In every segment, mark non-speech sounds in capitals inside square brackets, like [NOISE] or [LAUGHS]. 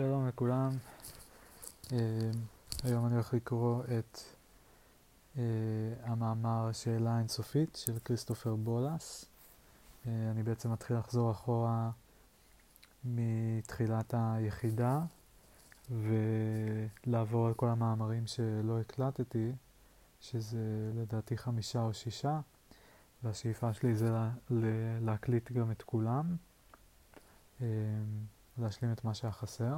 שלום לכולם. Uh, היום אני הולך לקרוא את uh, המאמר שאלה אינסופית של כריסטופר בולס. Uh, אני בעצם מתחיל לחזור אחורה מתחילת היחידה ולעבור על כל המאמרים שלא הקלטתי, שזה לדעתי חמישה או שישה, והשאיפה שלי זה לה, להקליט גם את כולם. להשלים את מה שהיה חסר.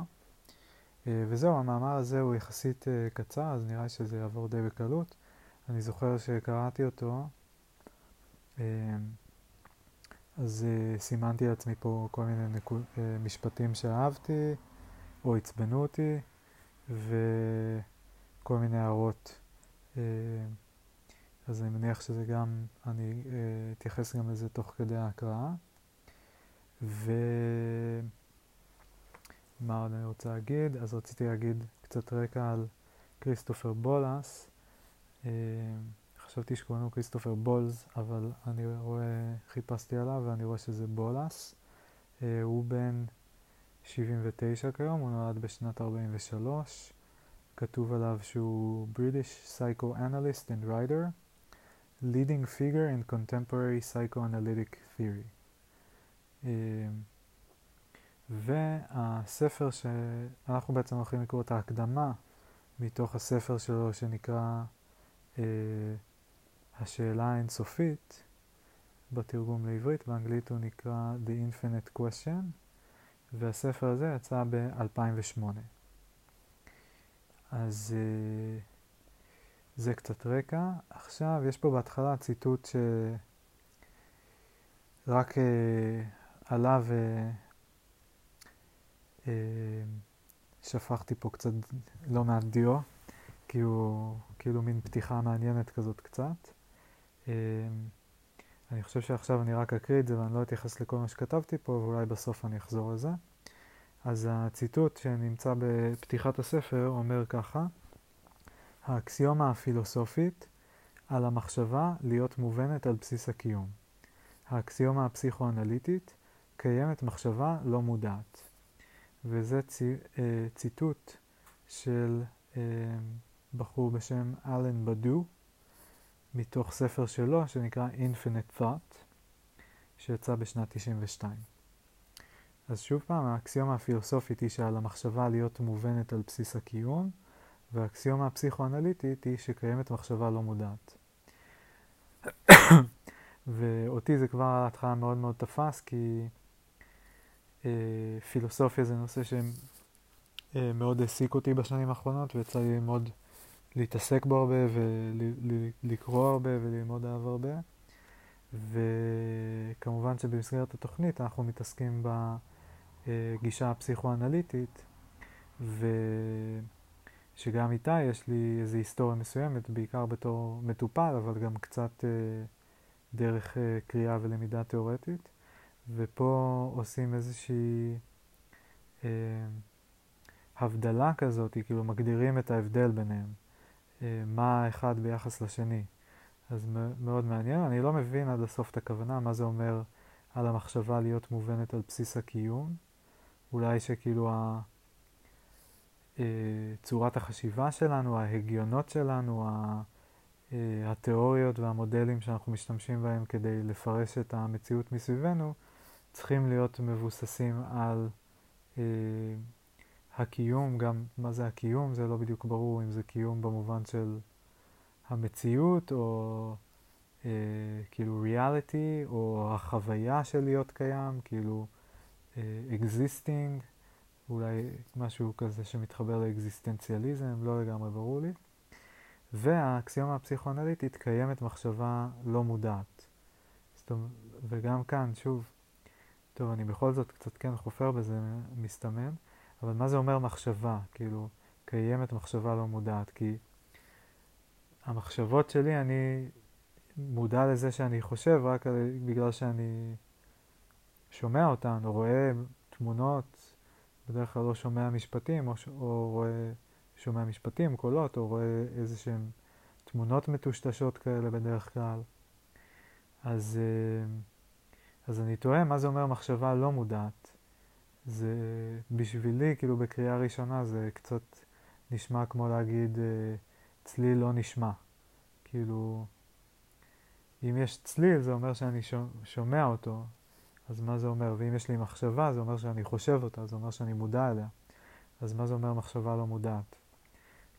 אה, וזהו, המאמר הזה הוא יחסית אה, קצר, אז נראה שזה יעבור די בקלות. אני זוכר שקראתי אותו, אה, אז סימנתי לעצמי פה כל מיני נקו... משפטים שאהבתי, או עצבנו אותי, וכל מיני הערות. אז אני מניח שזה גם, אני אתייחס גם לזה תוך כדי ההקראה. ו... מה עוד אני רוצה להגיד? אז רציתי להגיד קצת רקע על כריסטופר בולס. אה, חשבתי שקוראים לו כריסטופר בולס, אבל אני רואה, חיפשתי עליו ואני רואה שזה בולס. אה, הוא בן 79 כיום, הוא נולד בשנת 43. כתוב עליו שהוא British Psychoanalyst and Writer, Leading Figure in Contemporary Psychoanalytic Theory. והספר שאנחנו בעצם הולכים לקרוא את ההקדמה מתוך הספר שלו שנקרא אה, השאלה האינסופית, בתרגום לעברית, באנגלית הוא נקרא The Infinite Question, והספר הזה יצא ב-2008. אז אה, זה קצת רקע. עכשיו, יש פה בהתחלה ציטוט שרק אה, עליו אה, אה, שפכתי פה קצת לא מעט דיו, כאילו, כאילו מין פתיחה מעניינת כזאת קצת. אה, אני חושב שעכשיו אני רק אקריא את זה ואני לא אתייחס לכל מה שכתבתי פה, ואולי בסוף אני אחזור לזה. אז הציטוט שנמצא בפתיחת הספר אומר ככה: האקסיומה הפילוסופית על המחשבה להיות מובנת על בסיס הקיום. האקסיומה הפסיכואנליטית קיימת מחשבה לא מודעת. וזה צי, אה, ציטוט של אה, בחור בשם אלן בדו, מתוך ספר שלו שנקרא Infinite Thought, שיצא בשנת 92. אז שוב פעם, האקסיומה הפילוסופית היא שעל המחשבה להיות מובנת על בסיס הקיום, והאקסיומה הפסיכואנליטית היא שקיימת מחשבה לא מודעת. [COUGHS] ואותי זה כבר ההתחלה מאוד מאוד תפס, כי פילוסופיה זה נושא שמאוד העסיק אותי בשנים האחרונות, ויצא לי מאוד להתעסק בו הרבה ולקרוא הרבה וללמוד עליו הרבה. וכמובן שבמסגרת התוכנית אנחנו מתעסקים בגישה הפסיכואנליטית, ושגם איתה יש לי איזו היסטוריה מסוימת, בעיקר בתור מטופל, אבל גם קצת אה, דרך אה, קריאה ולמידה תיאורטית. ופה עושים איזושהי אה, הבדלה כזאת, כאילו מגדירים את ההבדל ביניהם, אה, מה האחד ביחס לשני. אז מאוד מעניין. אני לא מבין עד הסוף את הכוונה, מה זה אומר על המחשבה להיות מובנת על בסיס הקיום. אולי שכאילו ה... אה, צורת החשיבה שלנו, ההגיונות שלנו, אה, התיאוריות והמודלים שאנחנו משתמשים בהם כדי לפרש את המציאות מסביבנו, צריכים להיות מבוססים על אה, הקיום, גם מה זה הקיום, זה לא בדיוק ברור אם זה קיום במובן של המציאות או אה, כאילו ריאליטי, או החוויה של להיות קיים, כאילו אה, existing, אולי משהו כזה שמתחבר לאקזיסטנציאליזם, לא לגמרי ברור לי. והאקסיומה הפסיכואנליטית קיימת מחשבה לא מודעת. וגם כאן, שוב, טוב, אני בכל זאת קצת כן חופר בזה, מסתמן, אבל מה זה אומר מחשבה? כאילו, קיימת מחשבה לא מודעת, כי המחשבות שלי, אני מודע לזה שאני חושב רק בגלל שאני שומע אותן, או רואה תמונות, בדרך כלל לא שומע משפטים, או, או רואה, שומע משפטים, קולות, או רואה איזה שהן תמונות מטושטשות כאלה בדרך כלל. אז... Uh, אז אני תוהה מה זה אומר מחשבה לא מודעת. זה בשבילי, כאילו בקריאה ראשונה זה קצת נשמע כמו להגיד אה, צליל לא נשמע. כאילו, אם יש צליל זה אומר שאני שומע אותו, אז מה זה אומר? ואם יש לי מחשבה זה אומר שאני חושב אותה, זה אומר שאני מודע אליה. אז מה זה אומר מחשבה לא מודעת?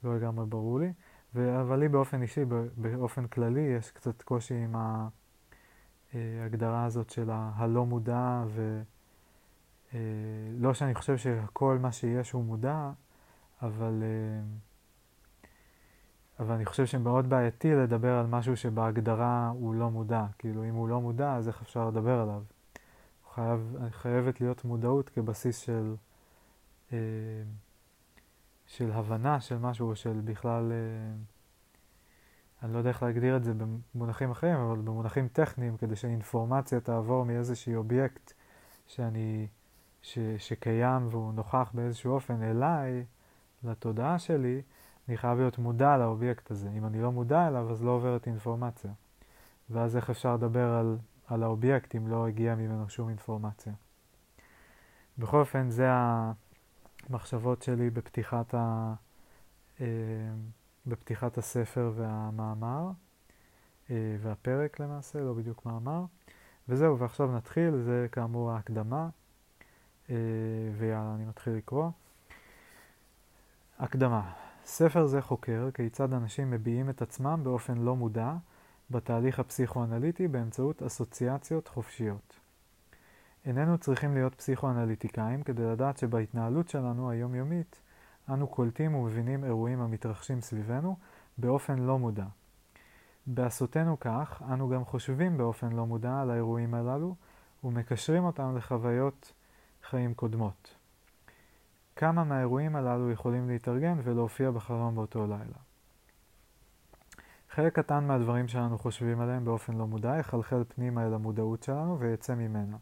לא לגמרי ברור לי. אבל לי באופן אישי, באופן כללי, יש קצת קושי עם ההגדרה אה, הזאת של הלא מודע, ולא אה, שאני חושב שכל מה שיש הוא מודע, אבל, אה, אבל אני חושב שמאוד בעייתי לדבר על משהו שבהגדרה הוא לא מודע. כאילו, אם הוא לא מודע, אז איך אפשר לדבר עליו? חייב, חייבת להיות מודעות כבסיס של, של הבנה של משהו, או של בכלל... אני לא יודע איך להגדיר את זה במונחים אחרים, אבל במונחים טכניים, כדי שאינפורמציה תעבור מאיזשהי אובייקט שאני, ש, שקיים והוא נוכח באיזשהו אופן אליי, לתודעה שלי, אני חייב להיות מודע לאובייקט הזה. אם אני לא מודע אליו, אז לא עוברת אינפורמציה. ואז איך אפשר לדבר על, על האובייקט אם לא הגיע ממנו שום אינפורמציה. בכל אופן, זה המחשבות שלי בפתיחת ה... אה, בפתיחת הספר והמאמר, אה, והפרק למעשה, לא בדיוק מאמר. וזהו, ועכשיו נתחיל, זה כאמור ההקדמה, אה, ויאללה, אני מתחיל לקרוא. הקדמה ספר זה חוקר כיצד אנשים מביעים את עצמם באופן לא מודע בתהליך הפסיכואנליטי באמצעות אסוציאציות חופשיות. איננו צריכים להיות פסיכואנליטיקאים כדי לדעת שבהתנהלות שלנו היומיומית אנו קולטים ומבינים אירועים המתרחשים סביבנו באופן לא מודע. בעשותנו כך, אנו גם חושבים באופן לא מודע על האירועים הללו ומקשרים אותם לחוויות חיים קודמות. כמה מהאירועים הללו יכולים להתארגן ולהופיע בחלום באותו לילה. חלק קטן מהדברים שאנו חושבים עליהם באופן לא מודע יחלחל פנימה אל המודעות שלנו ויצא ממנה.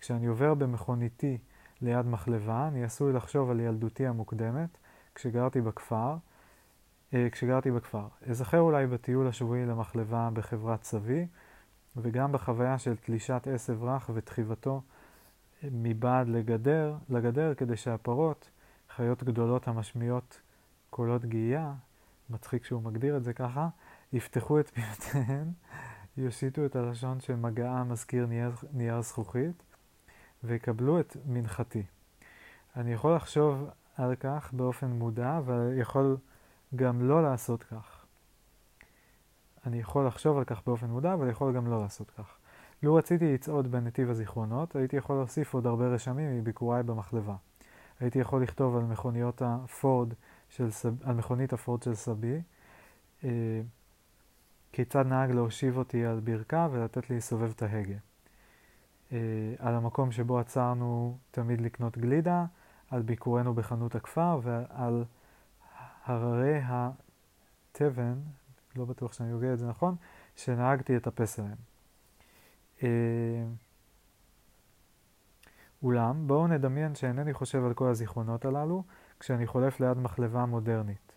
כשאני עובר במכוניתי ליד מחלבה, אני עשוי לחשוב על ילדותי המוקדמת, כשגרתי בכפר, אה, כשגרתי בכפר. אזכר אולי בטיול השבועי למחלבה בחברת סבי, וגם בחוויה של תלישת עשב רך ותחיבתו מבעד לגדר, לגדר כדי שהפרות, חיות גדולות המשמיעות קולות גייה, מצחיק שהוא מגדיר את זה ככה, יפתחו את פיותיהן, יושיטו את הלשון של מגעה מזכיר נייר, נייר זכוכית, ויקבלו את מנחתי. אני יכול לחשוב על כך באופן מודע, אבל יכול גם לא לעשות כך. אני יכול לחשוב על כך באופן מודע, אבל יכול גם לא לעשות כך. לו רציתי לצעוד בנתיב הזיכרונות, הייתי יכול להוסיף עוד הרבה רשמים מביקוריי במחלבה. הייתי יכול לכתוב על מכוניות הפורד של סב... על מכונית הפורד של סבי, אה, כיצד נהג להושיב אותי על ברכיו ולתת לי לסובב את ההגה. אה, על המקום שבו עצרנו תמיד לקנות גלידה, על ביקורנו בחנות הכפר ועל הררי התבן, לא בטוח שאני אוגע את זה נכון, שנהגתי לטפס עליהם. אה, אולם, בואו נדמיין שאינני חושב על כל הזיכרונות הללו כשאני חולף ליד מחלבה מודרנית.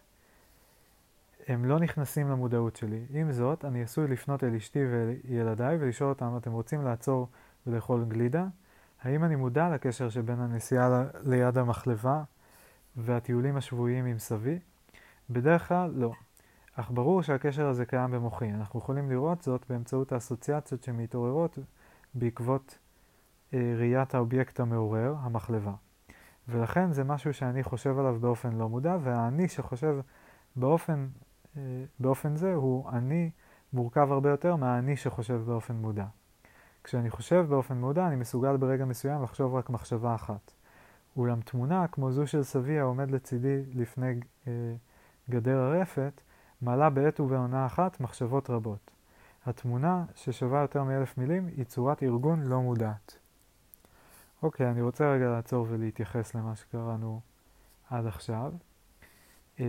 הם לא נכנסים למודעות שלי. עם זאת, אני עשוי לפנות אל אשתי וילדיי ולשאול אותם, אתם רוצים לעצור ולאכול גלידה? האם אני מודע לקשר שבין הנסיעה ליד המחלבה והטיולים השבועיים עם סבי? בדרך כלל לא. אך ברור שהקשר הזה קיים במוחי. אנחנו יכולים לראות זאת באמצעות האסוציאציות שמתעוררות בעקבות אה, ראיית האובייקט המעורר, המחלבה. ולכן זה משהו שאני חושב עליו באופן לא מודע, והאני שחושב באופן, אה, באופן זה הוא אני מורכב הרבה יותר מהאני שחושב באופן מודע. כשאני חושב באופן מודע, אני מסוגל ברגע מסוים לחשוב רק מחשבה אחת. אולם תמונה כמו זו של סבי העומד לצידי לפני אה, גדר הרפת, מעלה בעת ובעונה אחת מחשבות רבות. התמונה, ששווה יותר מאלף מילים, היא צורת ארגון לא מודעת. אוקיי, אני רוצה רגע לעצור ולהתייחס למה שקראנו עד עכשיו. אה,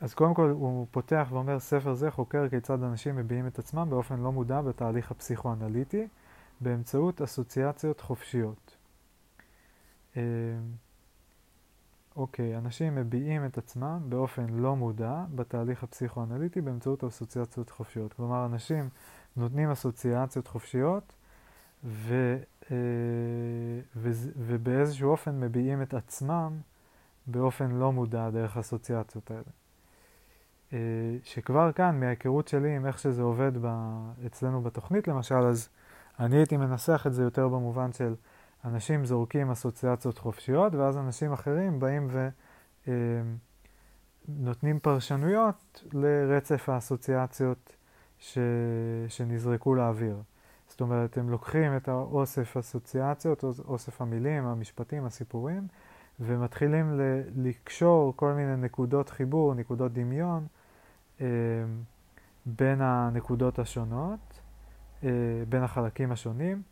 אז קודם כל הוא פותח ואומר, ספר זה חוקר כיצד אנשים מביעים את עצמם באופן לא מודע בתהליך הפסיכואנליטי, באמצעות אסוציאציות חופשיות. אה, אוקיי, אנשים מביעים את עצמם באופן לא מודע בתהליך הפסיכואנליטי באמצעות אסוציאציות חופשיות. כלומר, אנשים נותנים אסוציאציות חופשיות ו, אה, ו, ובאיזשהו אופן מביעים את עצמם באופן לא מודע דרך האסוציאציות האלה. אה, שכבר כאן, מההיכרות שלי עם איך שזה עובד ב, אצלנו בתוכנית למשל, אז אני הייתי מנסח את זה יותר במובן של אנשים זורקים אסוציאציות חופשיות, ואז אנשים אחרים באים ונותנים פרשנויות לרצף האסוציאציות ש... שנזרקו לאוויר. זאת אומרת, הם לוקחים את האוסף אסוציאציות, אוסף המילים, המשפטים, הסיפורים, ומתחילים לקשור כל מיני נקודות חיבור, נקודות דמיון, אה, בין הנקודות השונות, אה, בין החלקים השונים,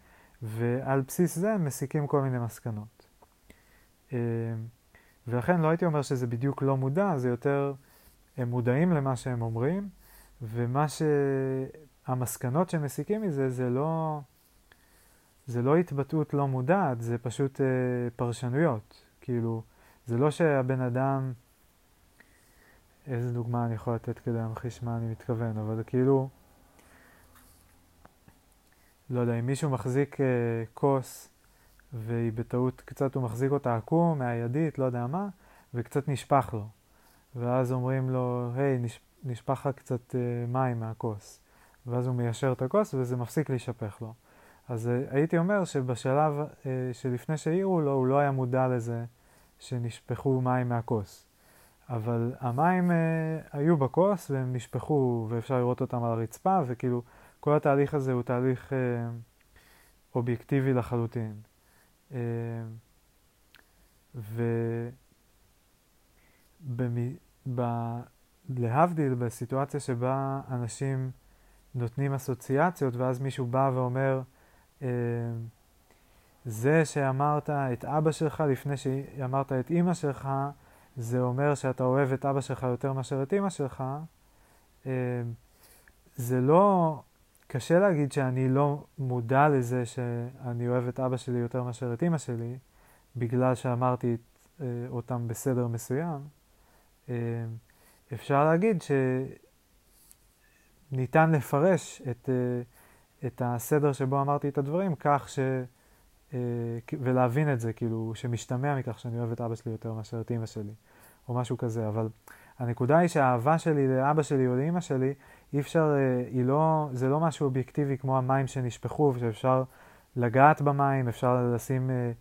ועל בסיס זה הם מסיקים כל מיני מסקנות. אה, ולכן לא הייתי אומר שזה בדיוק לא מודע, זה יותר, הם מודעים למה שהם אומרים, ומה שהמסקנות שהם מסיקים מזה זה לא, זה לא התבטאות לא מודעת, זה פשוט אה, פרשנויות. כאילו, זה לא שהבן אדם, איזה דוגמה אני יכול לתת כדי להמחיש מה אני מתכוון, אבל כאילו, לא יודע, אם מישהו מחזיק אה, כוס והיא בטעות, קצת הוא מחזיק אותה עקום, מהידית, לא יודע מה, וקצת נשפך לו. ואז אומרים לו, היי, נש... נשפך לך קצת אה, מים מהכוס. ואז הוא מיישר את הכוס וזה מפסיק להישפך לו. אז אה, הייתי אומר שבשלב אה, שלפני שהעירו לו, הוא לא היה מודע לזה שנשפכו מים מהכוס. אבל המים אה, היו בכוס והם נשפכו ואפשר לראות אותם על הרצפה, וכאילו כל התהליך הזה הוא תהליך אובייקטיבי לחלוטין. ולהבדיל, בסיטואציה שבה אנשים נותנים אסוציאציות ואז מישהו בא ואומר, זה שאמרת את אבא שלך לפני שאמרת את אימא שלך, זה אומר שאתה אוהב את אבא שלך יותר מאשר את אימא שלך. אה, זה לא קשה להגיד שאני לא מודע לזה שאני אוהב את אבא שלי יותר מאשר את אימא שלי, בגלל שאמרתי אה, אותם בסדר מסוים. אה, אפשר להגיד שניתן לפרש את, אה, את הסדר שבו אמרתי את הדברים כך ש... ולהבין את זה, כאילו, שמשתמע מכך שאני אוהב את אבא שלי יותר מאשר את אימא שלי, או משהו כזה, אבל הנקודה היא שהאהבה שלי לאבא שלי או לאימא שלי אי אפשר, אה, היא לא, זה לא משהו אובייקטיבי כמו המים שנשפכו, שאפשר לגעת במים, אפשר לשים אה,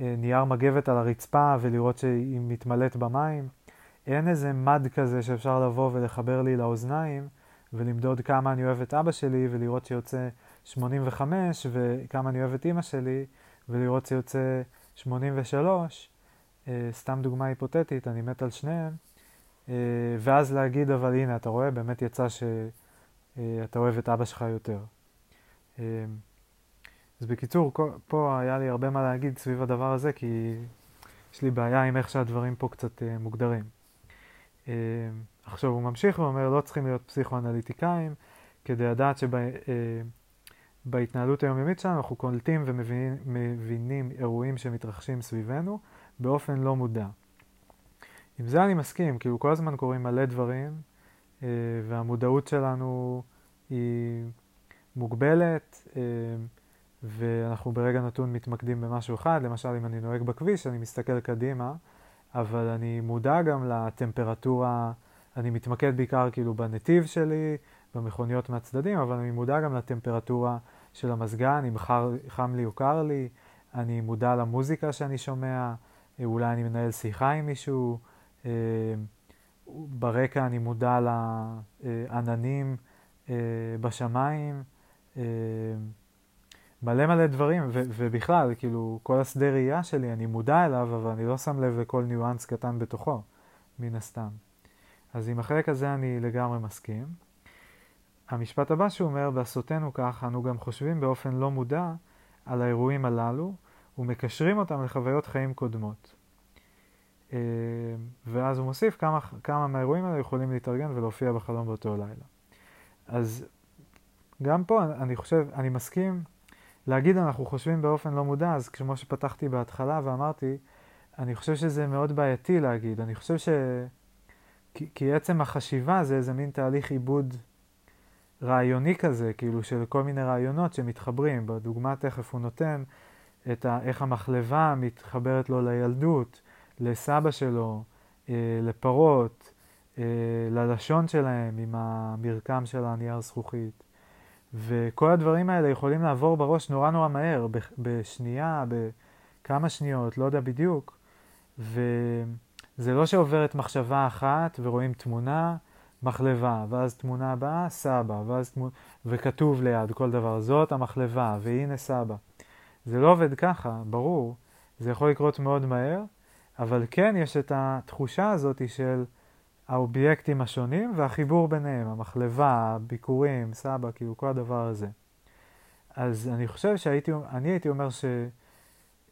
אה, נייר מגבת על הרצפה ולראות שהיא מתמלאת במים. אין איזה מד כזה שאפשר לבוא ולחבר לי לאוזניים ולמדוד כמה אני אוהב את אבא שלי ולראות שיוצא 85 וכמה אני אוהב את אימא שלי ולראות שיוצא 83. סתם דוגמה היפותטית, אני מת על שניהם. ואז להגיד, אבל הנה, אתה רואה, באמת יצא ש... אה, אוהב את אבא שלך יותר. אה, אז בקיצור, פה היה לי הרבה מה להגיד סביב הדבר הזה, כי יש לי בעיה עם איך שהדברים פה קצת אה, מוגדרים. עכשיו הוא ממשיך ואומר, לא צריכים להיות פסיכואנליטיקאים כדי לדעת שבהתנהלות היומיומית שלנו אנחנו קולטים ומבינים אירועים שמתרחשים סביבנו באופן לא מודע. עם זה אני מסכים, כאילו כל הזמן קורים מלא דברים אה, והמודעות שלנו היא מוגבלת, אה, ואנחנו ברגע נתון מתמקדים במשהו אחד, למשל אם אני נוהג בכביש, אני מסתכל קדימה, אבל אני מודע גם לטמפרטורה, אני מתמקד בעיקר כאילו בנתיב שלי, במכוניות מהצדדים, אבל אני מודע גם לטמפרטורה של המזגן, אם חר, חם לי או קר לי, אני מודע למוזיקה שאני שומע, אה, אולי אני מנהל שיחה עם מישהו, ברקע אני מודע לעננים אה, בשמיים, אה, מלא מלא דברים, ו- ובכלל, כאילו, כל השדה ראייה שלי, אני מודע אליו, אבל אני לא שם לב לכל ניואנס קטן בתוכו, מן הסתם. אז עם החלק הזה אני לגמרי מסכים. המשפט הבא שהוא אומר, בעשותנו כך, אנו גם חושבים באופן לא מודע על האירועים הללו, ומקשרים אותם לחוויות חיים קודמות. אה, ואז הוא מוסיף כמה, כמה מהאירועים האלה יכולים להתארגן ולהופיע בחלום באותו לילה. אז גם פה אני חושב, אני מסכים להגיד אנחנו חושבים באופן לא מודע, אז כמו שפתחתי בהתחלה ואמרתי, אני חושב שזה מאוד בעייתי להגיד. אני חושב ש... כי, כי עצם החשיבה זה איזה מין תהליך עיבוד רעיוני כזה, כאילו של כל מיני רעיונות שמתחברים. בדוגמה תכף הוא נותן את ה, איך המחלבה מתחברת לו לילדות, לסבא שלו, אה, לפרות, אה, ללשון שלהם עם המרקם של הנייר זכוכית. וכל הדברים האלה יכולים לעבור בראש נורא נורא מהר, בשנייה, בכמה שניות, לא יודע בדיוק. וזה לא שעוברת מחשבה אחת ורואים תמונה, מחלבה, ואז תמונה הבאה, סבא, ואז תמונה, וכתוב ליד כל דבר, זאת המחלבה, והנה סבא. זה לא עובד ככה, ברור, זה יכול לקרות מאוד מהר, אבל כן יש את התחושה הזאת של האובייקטים השונים והחיבור ביניהם, המחלבה, הביקורים, סבא, כאילו כל הדבר הזה. אז אני חושב שהייתי, אני הייתי אומר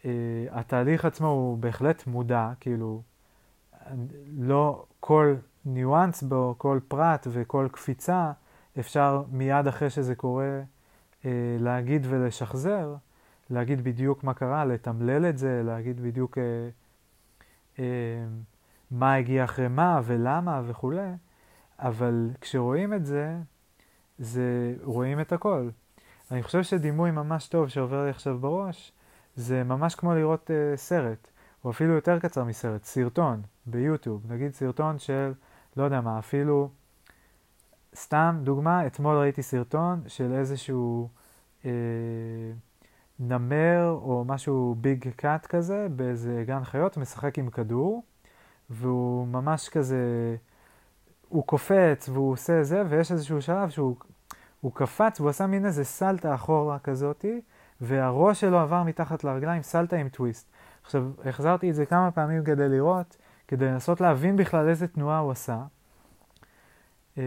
שהתהליך עצמו הוא בהחלט מודע, כאילו, לא כל ניואנס בו, כל פרט וכל קפיצה, אפשר מיד אחרי שזה קורה אה, להגיד ולשחזר, להגיד בדיוק מה קרה, לתמלל את זה, להגיד בדיוק אה, אה, מה הגיע אחרי מה ולמה וכולי, אבל כשרואים את זה, זה רואים את הכל. אני חושב שדימוי ממש טוב שעובר לי עכשיו בראש, זה ממש כמו לראות אה, סרט, או אפילו יותר קצר מסרט, סרטון ביוטיוב, נגיד סרטון של, לא יודע מה, אפילו, סתם דוגמה, אתמול ראיתי סרטון של איזשהו אה, נמר או משהו ביג קאט כזה באיזה גן חיות, משחק עם כדור, והוא ממש כזה, הוא קופץ והוא עושה זה, ויש איזשהו שלב שהוא הוא קפץ והוא עשה מין איזה סלטה אחורה כזאתי, והראש שלו עבר מתחת לרגליים, סלטה עם טוויסט. עכשיו, החזרתי את זה כמה פעמים כדי לראות, כדי לנסות להבין בכלל איזה תנועה הוא עשה. אמ,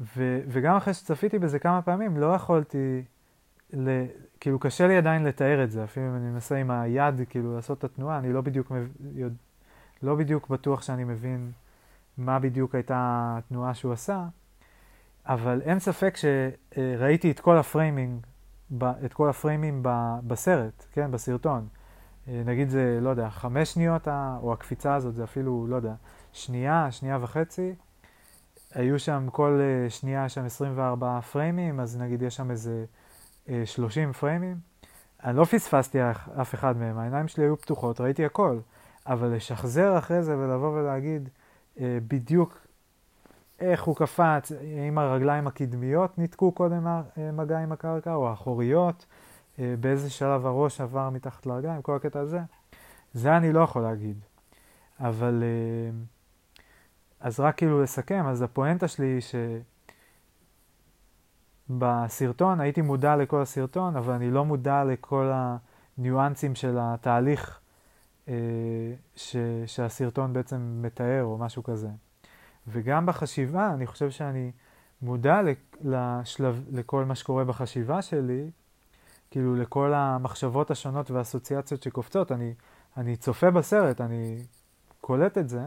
ו, וגם אחרי שצפיתי בזה כמה פעמים, לא יכולתי, ל, כאילו קשה לי עדיין לתאר את זה, אפילו אם אני מנסה עם היד כאילו לעשות את התנועה, אני לא בדיוק, מב... לא בדיוק בטוח שאני מבין מה בדיוק הייתה התנועה שהוא עשה, אבל אין ספק שראיתי את כל ה framing, את כל הפריימים בסרט, כן, בסרטון. אה, נגיד זה, לא יודע, חמש שניות, או הקפיצה הזאת זה אפילו, לא יודע, שנייה, שנייה וחצי. היו שם כל אה, שנייה שם 24 פריימים, אז נגיד יש שם איזה 30 אה, פריימים. אני לא פספסתי אף אחד מהם, העיניים שלי היו פתוחות, ראיתי הכל. אבל לשחזר אחרי זה ולבוא ולהגיד בדיוק איך הוא קפץ, אם הרגליים הקדמיות ניתקו קודם מגע עם הקרקע, או האחוריות, באיזה שלב הראש עבר מתחת לרגליים, כל הקטע הזה, זה אני לא יכול להגיד. אבל, אה, אז רק כאילו לסכם, אז הפואנטה שלי היא שבסרטון הייתי מודע לכל הסרטון, אבל אני לא מודע לכל הניואנסים של התהליך אה, ש, שהסרטון בעצם מתאר או משהו כזה. וגם בחשיבה, אני חושב שאני מודע לשלב, לכל מה שקורה בחשיבה שלי, כאילו לכל המחשבות השונות והאסוציאציות שקופצות. אני, אני צופה בסרט, אני קולט את זה,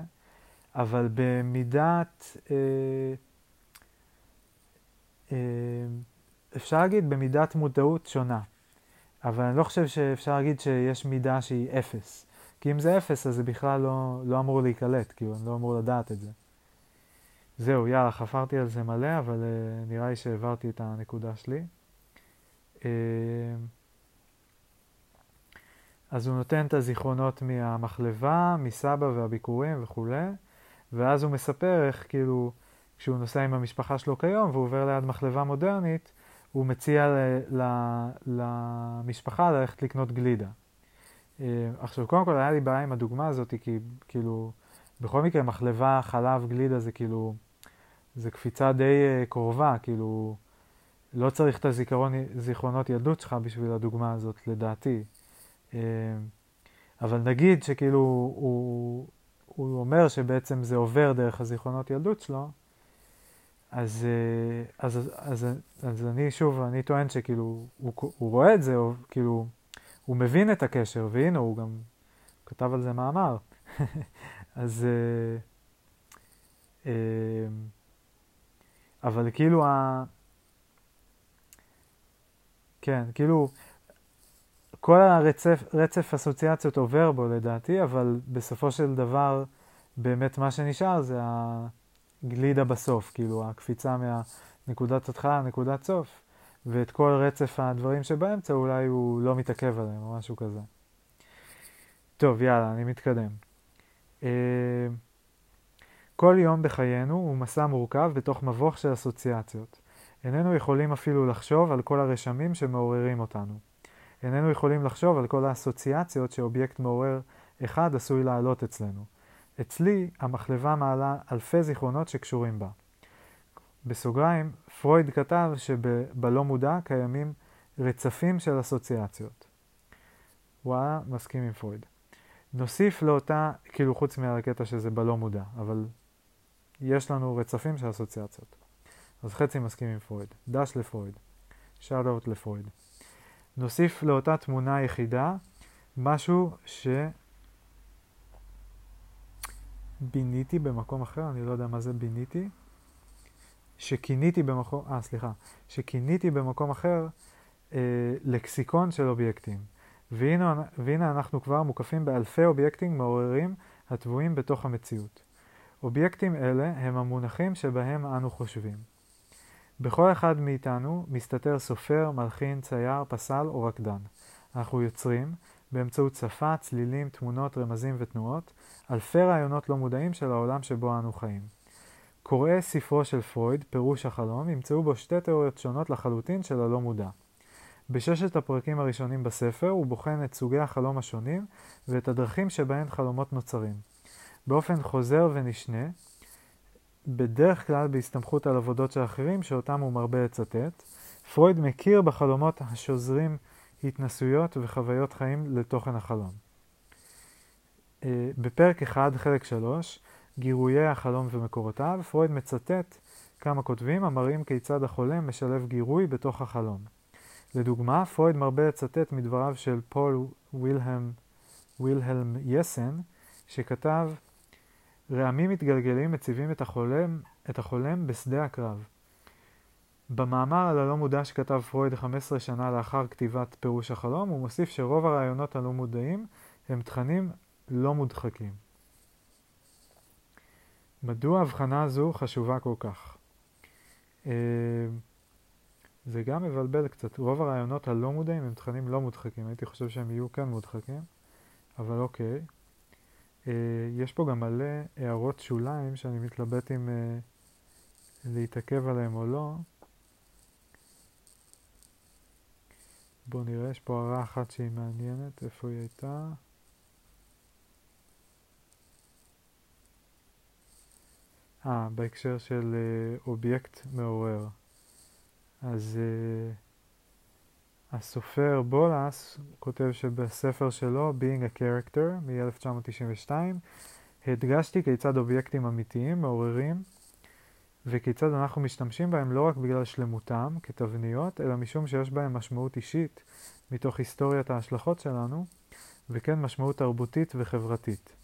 אבל במידת, אה, אה, אפשר להגיד במידת מודעות שונה. אבל אני לא חושב שאפשר להגיד שיש מידה שהיא אפס. כי אם זה אפס, אז זה בכלל לא, לא אמור להיקלט, כאילו, אני לא אמור לדעת את זה. זהו, יאללה, חפרתי על זה מלא, אבל uh, נראה לי שהעברתי את הנקודה שלי. Uh, אז הוא נותן את הזיכרונות מהמחלבה, מסבא והביקורים וכולי, ואז הוא מספר איך כאילו, כשהוא נוסע עם המשפחה שלו כיום והוא עובר ליד מחלבה מודרנית, הוא מציע ל, ל, למשפחה ללכת לקנות גלידה. אה, עכשיו, קודם כל היה לי בעיה עם הדוגמה הזאת, כי כאילו, בכל מקרה מחלבה, חלב, גלידה זה כאילו, זה קפיצה די uh, קרובה, כאילו, לא צריך את הזיכרונות ילדות שלך בשביל הדוגמה הזאת, לדעתי. Uh, אבל נגיד שכאילו הוא, הוא אומר שבעצם זה עובר דרך הזיכרונות ילדות שלו, אז, אז, אז, אז, אז אני שוב, אני טוען שכאילו, הוא, הוא רואה את זה, או כאילו, הוא מבין את הקשר, והנה, הוא גם כתב על זה מאמר. [LAUGHS] אז... אה, אה, אבל כאילו ה... כן, כאילו, כל הרצף רצף אסוציאציות עובר בו לדעתי, אבל בסופו של דבר, באמת מה שנשאר זה הגלידה בסוף, כאילו, הקפיצה מה, נקודת התחלה, נקודת סוף, ואת כל רצף הדברים שבאמצע אולי הוא לא מתעכב עליהם או משהו כזה. טוב, יאללה, אני מתקדם. אה, כל יום בחיינו הוא מסע מורכב בתוך מבוך של אסוציאציות. איננו יכולים אפילו לחשוב על כל הרשמים שמעוררים אותנו. איננו יכולים לחשוב על כל האסוציאציות שאובייקט מעורר אחד עשוי לעלות אצלנו. אצלי המחלבה מעלה אלפי זיכרונות שקשורים בה. בסוגריים, פרויד כתב שבלא מודע קיימים רצפים של אסוציאציות. וואלה, מסכים עם פרויד. נוסיף לאותה, כאילו חוץ מהקטע שזה בלא מודע, אבל יש לנו רצפים של אסוציאציות. אז חצי מסכים עם פרויד. דש לפרויד. שאט אאוט לפרויד. נוסיף לאותה תמונה יחידה משהו ש... ביניתי במקום אחר, אני לא יודע מה זה ביניתי. שכיניתי במקום, אה סליחה, שכיניתי במקום אחר אה, לקסיקון של אובייקטים. והנה, והנה אנחנו כבר מוקפים באלפי אובייקטים מעוררים הטבועים בתוך המציאות. אובייקטים אלה הם המונחים שבהם אנו חושבים. בכל אחד מאיתנו מסתתר סופר, מלחין, צייר, פסל או רקדן. אנחנו יוצרים, באמצעות שפה, צלילים, תמונות, רמזים ותנועות, אלפי רעיונות לא מודעים של העולם שבו אנו חיים. קוראי ספרו של פרויד, פירוש החלום, ימצאו בו שתי תיאוריות שונות לחלוטין של הלא מודע. בששת הפרקים הראשונים בספר הוא בוחן את סוגי החלום השונים ואת הדרכים שבהן חלומות נוצרים. באופן חוזר ונשנה, בדרך כלל בהסתמכות על עבודות של אחרים שאותם הוא מרבה לצטט, פרויד מכיר בחלומות השוזרים התנסויות וחוויות חיים לתוכן החלום. אה, בפרק 1, חלק 3, גירויי החלום ומקורותיו, פרויד מצטט כמה כותבים המראים כיצד החולם משלב גירוי בתוך החלום. לדוגמה, פרויד מרבה לצטט מדבריו של פול וילהלם, וילהלם יסן, שכתב רעמים מתגלגלים מציבים את החולם, את החולם בשדה הקרב. במאמר על הלא מודע שכתב פרויד 15 שנה לאחר כתיבת פירוש החלום, הוא מוסיף שרוב הרעיונות הלא מודעים הם תכנים לא מודחקים. מדוע הבחנה זו חשובה כל כך? אה, זה גם מבלבל קצת. רוב הרעיונות הלא מודעים הם תכנים לא מודחקים. הייתי חושב שהם יהיו כן מודחקים, אבל אוקיי. אה, יש פה גם מלא הערות שוליים שאני מתלבט אם אה, להתעכב עליהם או לא. בואו נראה, יש פה הערה אחת שהיא מעניינת, איפה היא הייתה? אה, בהקשר של אה, אובייקט מעורר. אז אה, הסופר בולס כותב שבספר שלו, Being a Character, מ-1992, הדגשתי כיצד אובייקטים אמיתיים, מעוררים, וכיצד אנחנו משתמשים בהם לא רק בגלל שלמותם, כתבניות, אלא משום שיש בהם משמעות אישית מתוך היסטוריית ההשלכות שלנו, וכן משמעות תרבותית וחברתית.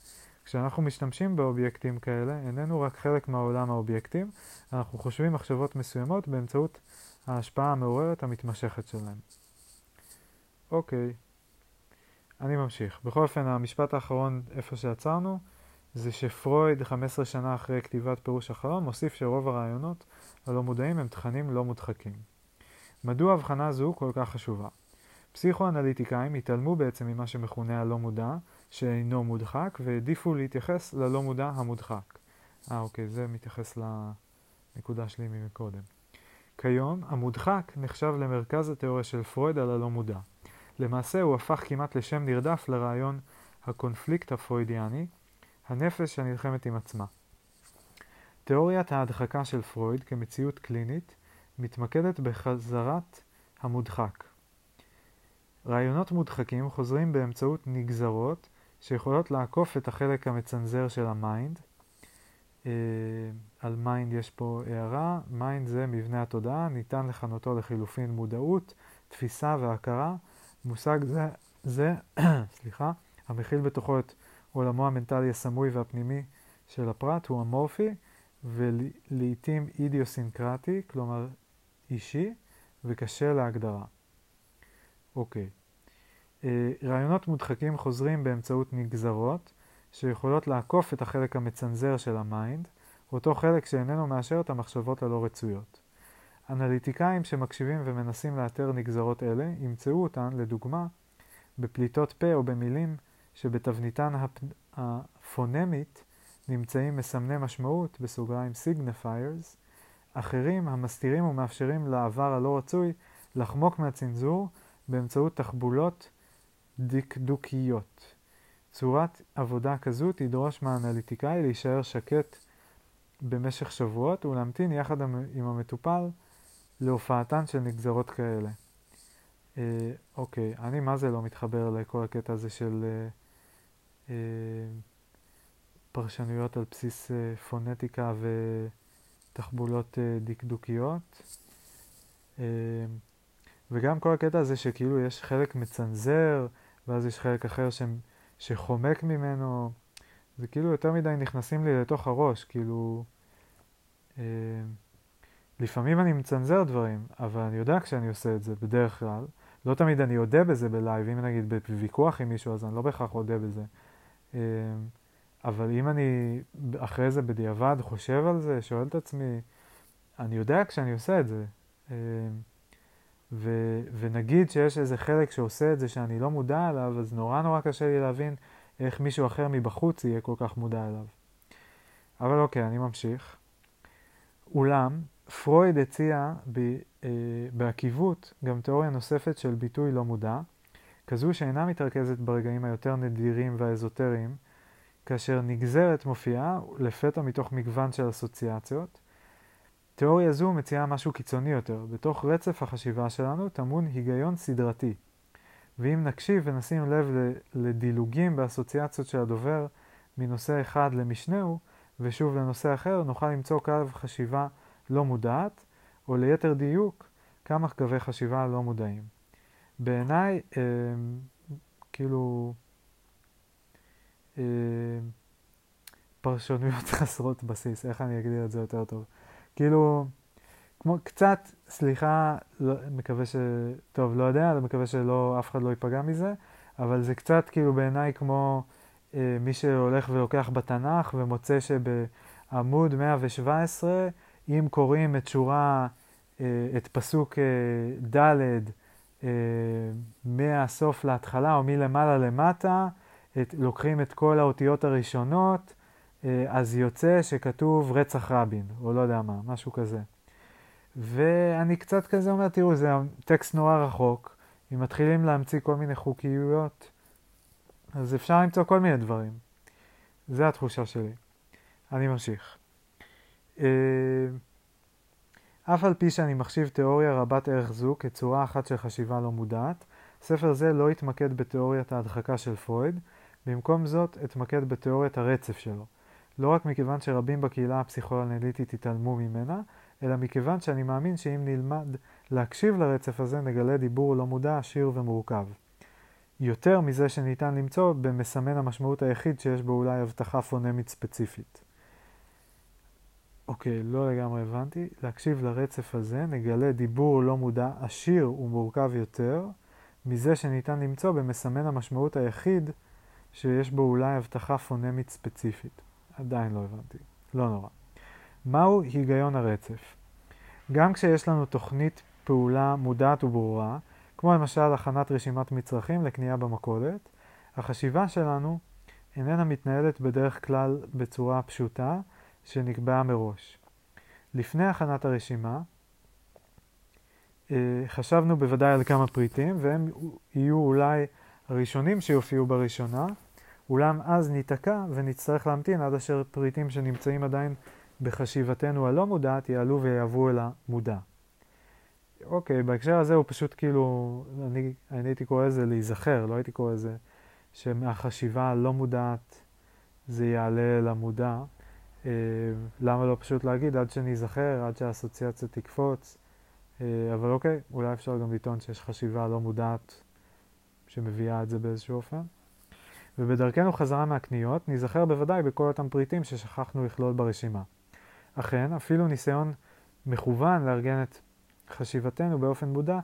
כשאנחנו משתמשים באובייקטים כאלה, איננו רק חלק מהעולם האובייקטים, אנחנו חושבים מחשבות מסוימות באמצעות ההשפעה המעוררת המתמשכת שלהם. אוקיי, אני ממשיך. בכל אופן, המשפט האחרון, איפה שעצרנו, זה שפרויד, 15 שנה אחרי כתיבת פירוש החלום, מוסיף שרוב הרעיונות הלא מודעים הם תכנים לא מודחקים. מדוע הבחנה זו כל כך חשובה? פסיכואנליטיקאים התעלמו בעצם ממה שמכונה הלא מודע, שאינו מודחק, והעדיפו להתייחס ללא מודע המודחק. אה, אוקיי, זה מתייחס לנקודה שלי ממקודם. כיום, המודחק נחשב למרכז התיאוריה של פרויד על הלא מודע. למעשה הוא הפך כמעט לשם נרדף לרעיון הקונפליקט הפרוידיאני, הנפש הנלחמת עם עצמה. תיאוריית ההדחקה של פרויד כמציאות קלינית מתמקדת בחזרת המודחק. רעיונות מודחקים חוזרים באמצעות נגזרות שיכולות לעקוף את החלק המצנזר של ה mind. אה, על mind יש פה הערה, mind זה מבנה התודעה, ניתן לכנותו לחילופין מודעות, תפיסה והכרה. מושג זה, זה [CLEARS THROAT] סליחה, המכיל בתוכו את עולמו המנטלי הסמוי והפנימי של הפרט, הוא אמורפי ולעיתים אידיוסינקרטי, כלומר אישי, וקשה להגדרה. אוקיי. אה, רעיונות מודחקים חוזרים באמצעות נגזרות שיכולות לעקוף את החלק המצנזר של ה mind, אותו חלק שאיננו מאשר את המחשבות הלא רצויות. אנליטיקאים שמקשיבים ומנסים לאתר נגזרות אלה, ימצאו אותן, לדוגמה, בפליטות פה או במילים שבתבניתן הפ... הפונמית נמצאים מסמני משמעות, בסוגריים signifiers, אחרים המסתירים ומאפשרים לעבר הלא רצוי לחמוק מהצנזור באמצעות תחבולות דקדוקיות. צורת עבודה כזו תדרוש מהאנליטיקאי להישאר שקט במשך שבועות ולהמתין יחד עם המטופל להופעתן של נגזרות כאלה. אה, אוקיי, אני מה זה לא מתחבר לכל הקטע הזה של אה, אה, פרשנויות על בסיס אה, פונטיקה ותחבולות אה, דקדוקיות. אה, וגם כל הקטע הזה שכאילו יש חלק מצנזר, ואז יש חלק אחר ש, שחומק ממנו, זה כאילו יותר מדי נכנסים לי לתוך הראש, כאילו... אה, לפעמים אני מצנזר דברים, אבל אני יודע כשאני עושה את זה, בדרך כלל. לא תמיד אני אודה בזה בלייב, אם נגיד בוויכוח עם מישהו, אז אני לא בהכרח אודה בזה. אה, אבל אם אני אחרי זה בדיעבד חושב על זה, שואל את עצמי, אני יודע כשאני עושה את זה. אה, ו, ונגיד שיש איזה חלק שעושה את זה שאני לא מודע אליו, אז נורא נורא קשה לי להבין איך מישהו אחר מבחוץ יהיה כל כך מודע אליו. אבל אוקיי, אני ממשיך. אולם, פרויד הציע ב, אה, בעקיבות גם תיאוריה נוספת של ביטוי לא מודע, כזו שאינה מתרכזת ברגעים היותר נדירים והאזוטריים, כאשר נגזרת מופיעה לפתע מתוך מגוון של אסוציאציות. תיאוריה זו מציעה משהו קיצוני יותר. בתוך רצף החשיבה שלנו טמון היגיון סדרתי. ואם נקשיב ונשים לב לדילוגים באסוציאציות של הדובר מנושא אחד למשנהו, ושוב לנושא אחר, נוכל למצוא קו חשיבה לא מודעת, או ליתר דיוק, כמה קווי חשיבה לא מודעים. בעיניי, אה, כאילו, אה, פרשנויות [LAUGHS] חסרות בסיס, איך אני אגדיר את זה יותר טוב? כאילו, כמו קצת, סליחה, לא, מקווה ש... טוב, לא יודע, מקווה שלא, אף אחד לא ייפגע מזה, אבל זה קצת כאילו בעיניי כמו מי שהולך ולוקח בתנ"ך ומוצא שבעמוד 117, אם קוראים את שורה, אה, את פסוק אה, ד' אה, מהסוף להתחלה או מלמעלה למטה, את, לוקחים את כל האותיות הראשונות, אה, אז יוצא שכתוב רצח רבין, או לא יודע מה, משהו כזה. ואני קצת כזה אומר, תראו, זה טקסט נורא רחוק, אם מתחילים להמציא כל מיני חוקיות, אז אפשר למצוא כל מיני דברים. זה התחושה שלי. אני ממשיך. אה, אף על פי שאני מחשיב תיאוריה רבת ערך זו כצורה אחת של חשיבה לא מודעת, ספר זה לא התמקד בתיאוריית ההדחקה של פרויד, במקום זאת אתמקד בתיאוריית הרצף שלו. לא רק מכיוון שרבים בקהילה הפסיכואנליטית התעלמו ממנה, אלא מכיוון שאני מאמין שאם נלמד להקשיב לרצף הזה, נגלה דיבור לא מודע, עשיר ומורכב. יותר מזה שניתן למצוא במסמן המשמעות היחיד שיש בו אולי הבטחה פונמית ספציפית. אוקיי, לא לגמרי הבנתי. להקשיב לרצף הזה, נגלה דיבור לא מודע, עשיר ומורכב יותר, מזה שניתן למצוא במסמן המשמעות היחיד שיש בו אולי הבטחה פונמית ספציפית. עדיין לא הבנתי. לא נורא. מהו היגיון הרצף? גם כשיש לנו תוכנית פעולה מודעת וברורה, כמו למשל הכנת רשימת מצרכים לקנייה במכולת, החשיבה שלנו איננה מתנהלת בדרך כלל בצורה פשוטה שנקבעה מראש. לפני הכנת הרשימה, אה, חשבנו בוודאי על כמה פריטים, והם יהיו אולי הראשונים שיופיעו בראשונה, אולם אז ניתקע ונצטרך להמתין עד אשר פריטים שנמצאים עדיין בחשיבתנו הלא מודעת יעלו ויעברו אל המודע. אוקיי, בהקשר הזה הוא פשוט כאילו, אני, אני הייתי קורא לזה להיזכר, לא הייתי קורא לזה שמהחשיבה הלא מודעת זה יעלה למודע. אה, למה לא פשוט להגיד עד שניזכר, עד שהאסוציאציה תקפוץ, אה, אבל אוקיי, אולי אפשר גם לטעון שיש חשיבה לא מודעת שמביאה את זה באיזשהו אופן. ובדרכנו חזרה מהקניות, ניזכר בוודאי בכל אותם פריטים ששכחנו לכלול ברשימה. אכן, אפילו ניסיון מכוון לארגן את חשיבתנו באופן מודע,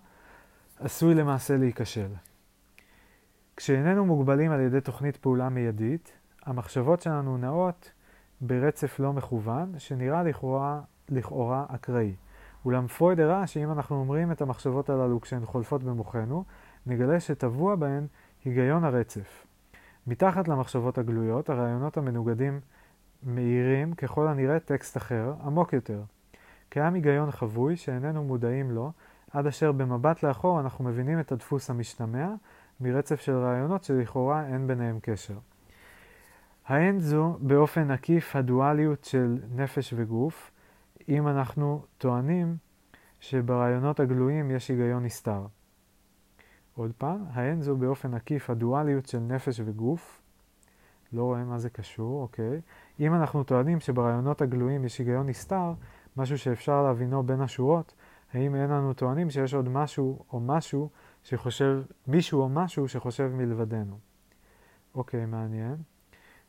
עשוי למעשה להיכשל. כשאיננו מוגבלים על ידי תוכנית פעולה מיידית, המחשבות שלנו נעות ברצף לא מכוון, שנראה לכאורה, לכאורה אקראי. אולם פרויד הראה שאם אנחנו אומרים את המחשבות הללו כשהן חולפות במוחנו, נגלה שטבוע בהן היגיון הרצף. מתחת למחשבות הגלויות, הרעיונות המנוגדים מאירים ככל הנראה טקסט אחר, עמוק יותר. קיים היגיון חבוי שאיננו מודעים לו, עד אשר במבט לאחור אנחנו מבינים את הדפוס המשתמע מרצף של רעיונות שלכאורה אין ביניהם קשר. האין זו באופן עקיף הדואליות של נפש וגוף, אם אנחנו טוענים שברעיונות הגלויים יש היגיון נסתר. עוד פעם, האין זו באופן עקיף הדואליות של נפש וגוף, לא רואה מה זה קשור, אוקיי? אם אנחנו טוענים שברעיונות הגלויים יש היגיון נסתר, משהו שאפשר להבינו בין השורות, האם אין לנו טוענים שיש עוד משהו או משהו שחושב, מישהו או משהו שחושב מלבדנו? אוקיי, מעניין.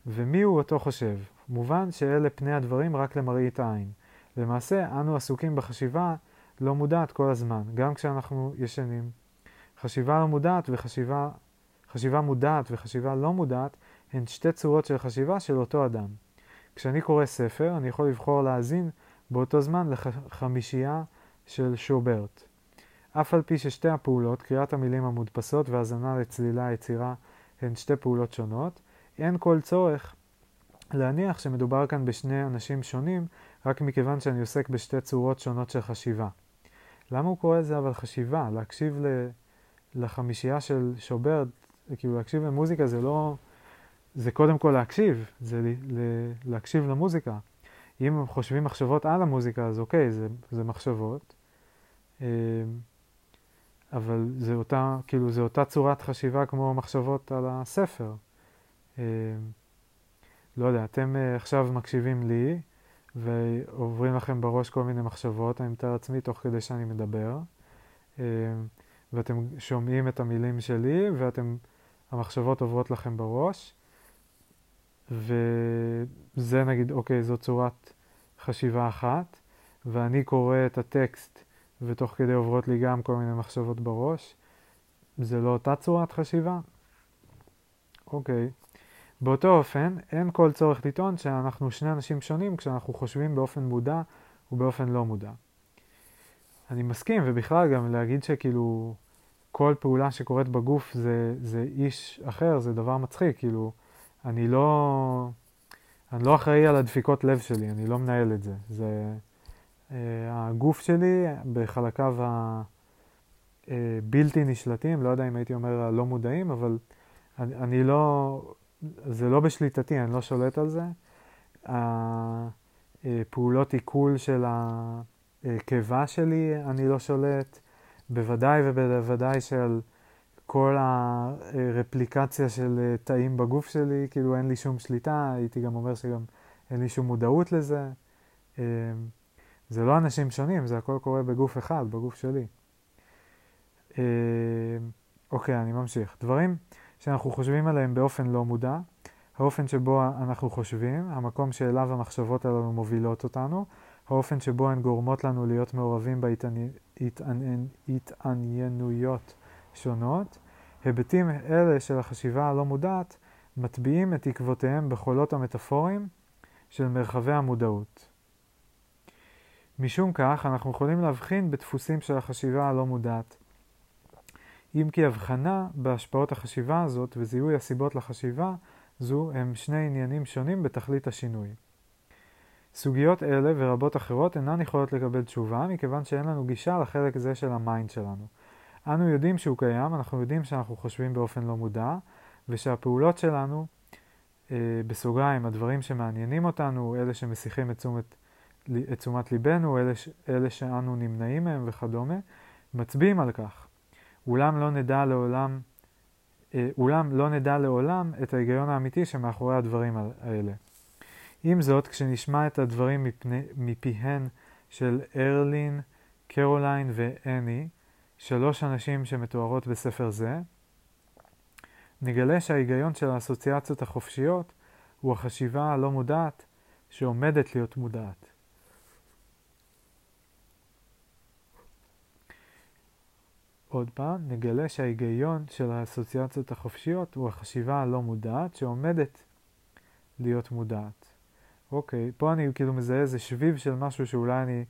ומי הוא אותו חושב? מובן שאלה פני הדברים רק למראית העין. למעשה, אנו עסוקים בחשיבה לא מודעת כל הזמן, גם כשאנחנו ישנים. חשיבה לא מודעת וחשיבה חשיבה מודעת וחשיבה לא מודעת הן שתי צורות של חשיבה של אותו אדם. כשאני קורא ספר, אני יכול לבחור להאזין באותו זמן לחמישייה של שוברט. אף על פי ששתי הפעולות, קריאת המילים המודפסות והאזנה לצלילה היצירה, הן שתי פעולות שונות, אין כל צורך להניח שמדובר כאן בשני אנשים שונים, רק מכיוון שאני עוסק בשתי צורות שונות של חשיבה. למה הוא קורא לזה אבל חשיבה? להקשיב ל... לחמישייה של שוברט, כאילו להקשיב למוזיקה זה לא... זה קודם כל להקשיב, זה ל... להקשיב למוזיקה. אם חושבים מחשבות על המוזיקה, אז אוקיי, זה, זה מחשבות. אמ, אבל זה אותה, כאילו, זה אותה צורת חשיבה כמו מחשבות על הספר. אמ, לא יודע, אתם אה, עכשיו מקשיבים לי, ועוברים לכם בראש כל מיני מחשבות, אני מתאר לעצמי תוך כדי שאני מדבר, אמ, ואתם שומעים את המילים שלי, ואתם, המחשבות עוברות לכם בראש, וזה נגיד, אוקיי, זו צורת חשיבה אחת, ואני קורא את הטקסט ותוך כדי עוברות לי גם כל מיני מחשבות בראש. זה לא אותה צורת חשיבה? אוקיי. באותו אופן, אין כל צורך לטעון שאנחנו שני אנשים שונים כשאנחנו חושבים באופן מודע ובאופן לא מודע. אני מסכים, ובכלל גם להגיד שכאילו כל פעולה שקורית בגוף זה, זה איש אחר, זה דבר מצחיק, כאילו, אני לא, אני לא אחראי על הדפיקות לב שלי, אני לא מנהל את זה. זה uh, הגוף שלי בחלקיו הבלתי נשלטים, לא יודע אם הייתי אומר הלא מודעים, אבל אני, אני לא, זה לא בשליטתי, אני לא שולט על זה. הפעולות עיכול של הקיבה שלי, אני לא שולט. בוודאי ובוודאי של כל הרפליקציה של אה, תאים בגוף שלי, כאילו אין לי שום שליטה, הייתי גם אומר שגם אין לי שום מודעות לזה. אה, זה לא אנשים שונים, זה הכל קורה בגוף אחד, בגוף שלי. אה, אוקיי, אני ממשיך. דברים שאנחנו חושבים עליהם באופן לא מודע, האופן שבו אנחנו חושבים, המקום שאליו המחשבות הללו מובילות אותנו, האופן שבו הן גורמות לנו להיות מעורבים בהתעניינויות שונות, היבטים אלה של החשיבה הלא מודעת מטביעים את עקבותיהם בחולות המטאפוריים של מרחבי המודעות. משום כך, אנחנו יכולים להבחין בדפוסים של החשיבה הלא מודעת. אם כי הבחנה בהשפעות החשיבה הזאת וזיהוי הסיבות לחשיבה זו הם שני עניינים שונים בתכלית השינוי. סוגיות אלה ורבות אחרות אינן יכולות לקבל תשובה מכיוון שאין לנו גישה לחלק זה של ה mind שלנו. אנו יודעים שהוא קיים, אנחנו יודעים שאנחנו חושבים באופן לא מודע, ושהפעולות שלנו, אה, בסוגריים, הדברים שמעניינים אותנו, אלה שמסיחים את תשומת, את תשומת ליבנו, אלה, אלה שאנו נמנעים מהם וכדומה, מצביעים על כך. אולם לא נדע לעולם, אה, אולם לא נדע לעולם את ההיגיון האמיתי שמאחורי הדברים האלה. עם זאת, כשנשמע את הדברים מפני, מפיהן של ארלין, קרוליין ואני, שלוש הנשים שמתוארות בספר זה, נגלה שההיגיון של האסוציאציות החופשיות הוא החשיבה הלא מודעת שעומדת להיות מודעת. עוד פעם, נגלה שההיגיון של האסוציאציות החופשיות הוא החשיבה הלא מודעת שעומדת להיות מודעת. אוקיי, פה אני כאילו מזהה איזה שביב של משהו שאולי אני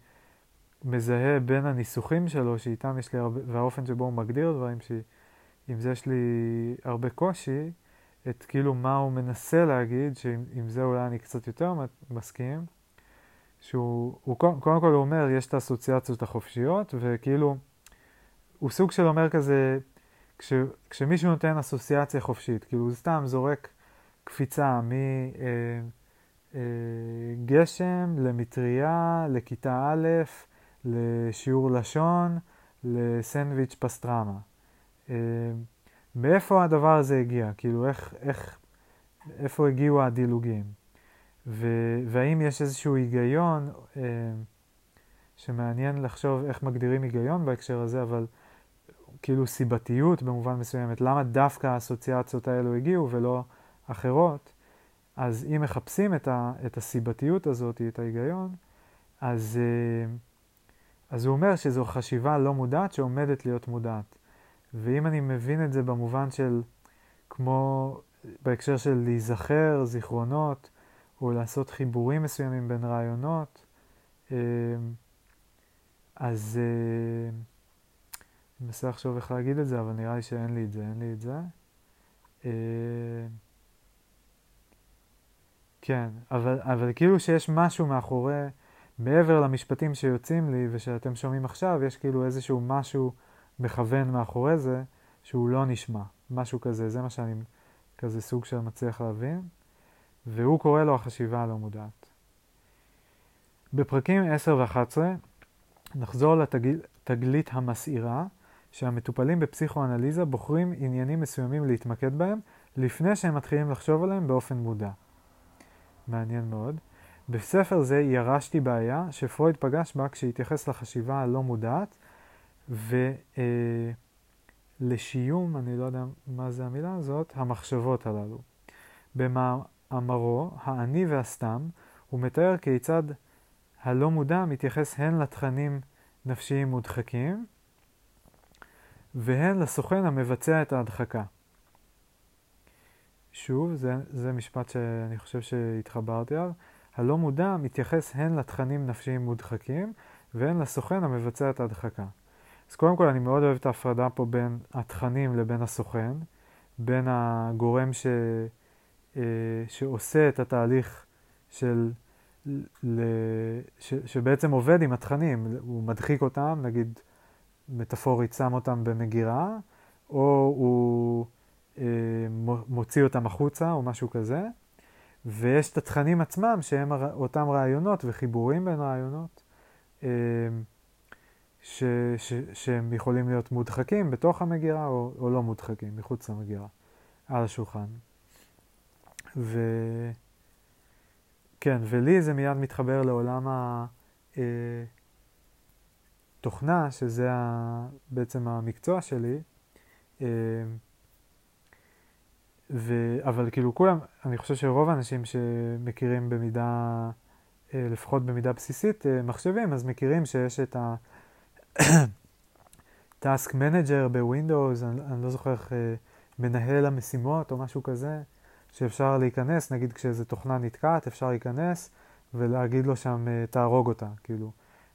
מזהה בין הניסוחים שלו, שאיתם יש לי הרבה, והאופן שבו הוא מגדיר דברים, שעם זה יש לי הרבה קושי, את כאילו מה הוא מנסה להגיד, שעם זה אולי אני קצת יותר מסכים, שהוא, הוא, קודם כל הוא אומר, יש את האסוציאציות החופשיות, וכאילו, הוא סוג של אומר כזה, כש, כשמישהו נותן אסוציאציה חופשית, כאילו הוא סתם זורק קפיצה מגשם אה, אה, למטריה, לכיתה א', לשיעור לשון, לסנדוויץ' פסטרמה. אה, מאיפה הדבר הזה הגיע? כאילו, איך, איך, איפה הגיעו הדילוגים? ו, והאם יש איזשהו היגיון אה, שמעניין לחשוב איך מגדירים היגיון בהקשר הזה, אבל כאילו סיבתיות במובן מסוימת, למה דווקא האסוציאציות האלו הגיעו ולא אחרות? אז אם מחפשים את, ה, את הסיבתיות הזאת, את ההיגיון, אז, אה, אז הוא אומר שזו חשיבה לא מודעת שעומדת להיות מודעת. ואם אני מבין את זה במובן של, כמו בהקשר של להיזכר, זיכרונות, או לעשות חיבורים מסוימים בין רעיונות, אה, אז אה, אני מנסה לחשוב איך להגיד את זה, אבל נראה לי שאין לי את זה, אין לי את זה. אה, כן, אבל, אבל כאילו שיש משהו מאחורי, מעבר למשפטים שיוצאים לי ושאתם שומעים עכשיו, יש כאילו איזשהו משהו מכוון מאחורי זה, שהוא לא נשמע, משהו כזה, זה מה שאני כזה סוג של מצליח להבין, והוא קורא לו החשיבה הלא מודעת. בפרקים 10 ו-11 נחזור לתגלית המסעירה, שהמטופלים בפסיכואנליזה בוחרים עניינים מסוימים להתמקד בהם, לפני שהם מתחילים לחשוב עליהם באופן מודע. מעניין מאוד. בספר זה ירשתי בעיה שפרויד פגש בה כשהתייחס לחשיבה הלא מודעת, ולשיום, אה, אני לא יודע מה זה המילה הזאת, המחשבות הללו. במאמרו, האני והסתם, הוא מתאר כיצד הלא מודע מתייחס הן לתכנים נפשיים מודחקים, והן לסוכן המבצע את ההדחקה. שוב, זה, זה משפט שאני חושב שהתחברתי עליו. הלא מודע מתייחס הן לתכנים נפשיים מודחקים והן לסוכן המבצע את ההדחקה. אז קודם כל אני מאוד אוהב את ההפרדה פה בין התכנים לבין הסוכן, בין הגורם ש, אה, שעושה את התהליך של, ל, ש, שבעצם עובד עם התכנים, הוא מדחיק אותם, נגיד מטאפורית שם אותם במגירה, או הוא אה, מוציא אותם החוצה או משהו כזה, ויש את התכנים עצמם שהם אותם רעיונות וחיבורים בין רעיונות. אה, ש, ש, שהם יכולים להיות מודחקים בתוך המגירה או, או לא מודחקים, מחוץ למגירה, על השולחן. ו... כן, ולי זה מיד מתחבר לעולם התוכנה, אה, שזה. בעצם המקצוע שלי. אה, ו... אבל כאילו כולם, אני חושב שרוב האנשים שמכירים במידה, אה, לפחות במידה בסיסית, מחשבים, אז מכירים שיש את ה... Task Manager ב Windows, אני, אני לא זוכר איך, אה, מנהל המשימות או משהו כזה, שאפשר להיכנס, נגיד כשאיזו תוכנה נתקעת, אפשר להיכנס ולהגיד לו שם, אה, תהרוג אותה, כאילו.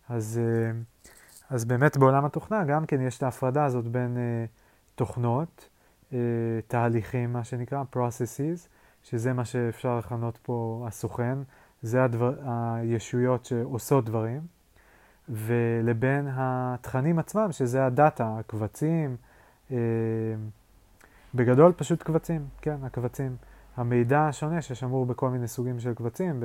אז, אה, אז באמת בעולם התוכנה גם כן יש את ההפרדה הזאת בין תוכנות, תהליכים, מה שנקרא, processes, שזה מה שאפשר לכנות פה הסוכן, זה הדבר, הישויות שעושות דברים. ולבין התכנים עצמם, שזה הדאטה, הקבצים, אה, בגדול פשוט קבצים, כן, הקבצים. המידע השונה ששמור בכל מיני סוגים של קבצים,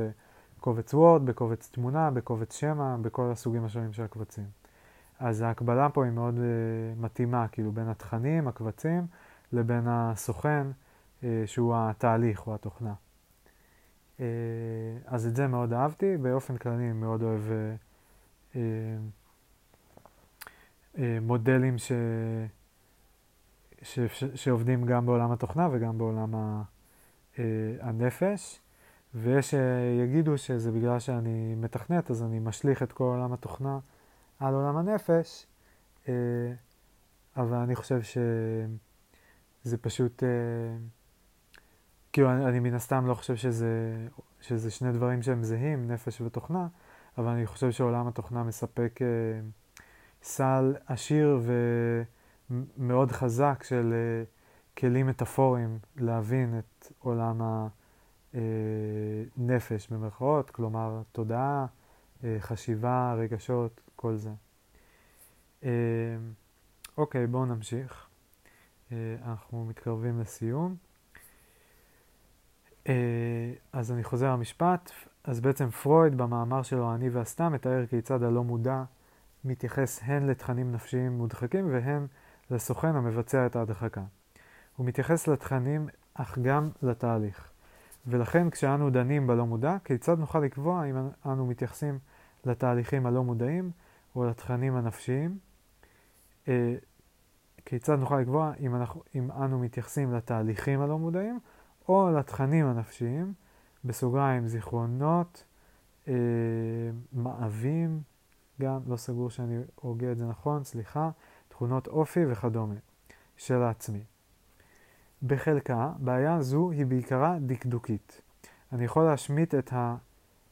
בקובץ וורד, בקובץ תמונה, בקובץ שמע, בכל הסוגים השונים של הקבצים. אז ההקבלה פה היא מאוד uh, מתאימה, כאילו בין התכנים, הקבצים, לבין הסוכן, uh, שהוא התהליך או התוכנה. Uh, אז את זה מאוד אהבתי, באופן כללי אני מאוד אוהב אה, אה, מודלים ש... ש... שעובדים גם בעולם התוכנה וגם בעולם ה... אה, הנפש, ויש שיגידו שזה בגלל שאני מתכנת, אז אני משליך את כל עולם התוכנה על עולם הנפש, אבל אני חושב שזה פשוט, כאילו אני, אני מן הסתם לא חושב שזה, שזה שני דברים שהם זהים, נפש ותוכנה, אבל אני חושב שעולם התוכנה מספק אה, סל עשיר ומאוד חזק של אה, כלים מטאפוריים להבין את עולם הנפש במרכאות, כלומר תודעה, חשיבה, רגשות, כל זה. אוקיי, בואו נמשיך. אנחנו מתקרבים לסיום. אז אני חוזר למשפט. אז בעצם פרויד במאמר שלו "אני והסתם" מתאר כיצד הלא מודע מתייחס הן לתכנים נפשיים מודחקים והן לסוכן המבצע את ההדחקה. הוא מתייחס לתכנים אך גם לתהליך. ולכן כשאנו דנים בלא מודע, כיצד נוכל לקבוע אם אנו מתייחסים לתהליכים הלא מודעים או לתכנים הנפשיים? אה, כיצד נוכל לקבוע אם, אנחנו, אם אנו מתייחסים לתהליכים הלא מודעים או לתכנים הנפשיים? בסוגריים זיכרונות, אה, מאווים, גם לא סגור שאני הוגה את זה נכון, סליחה, תכונות אופי וכדומה, של העצמי. בחלקה, בעיה זו היא בעיקרה דקדוקית. אני יכול להשמיט את, ה,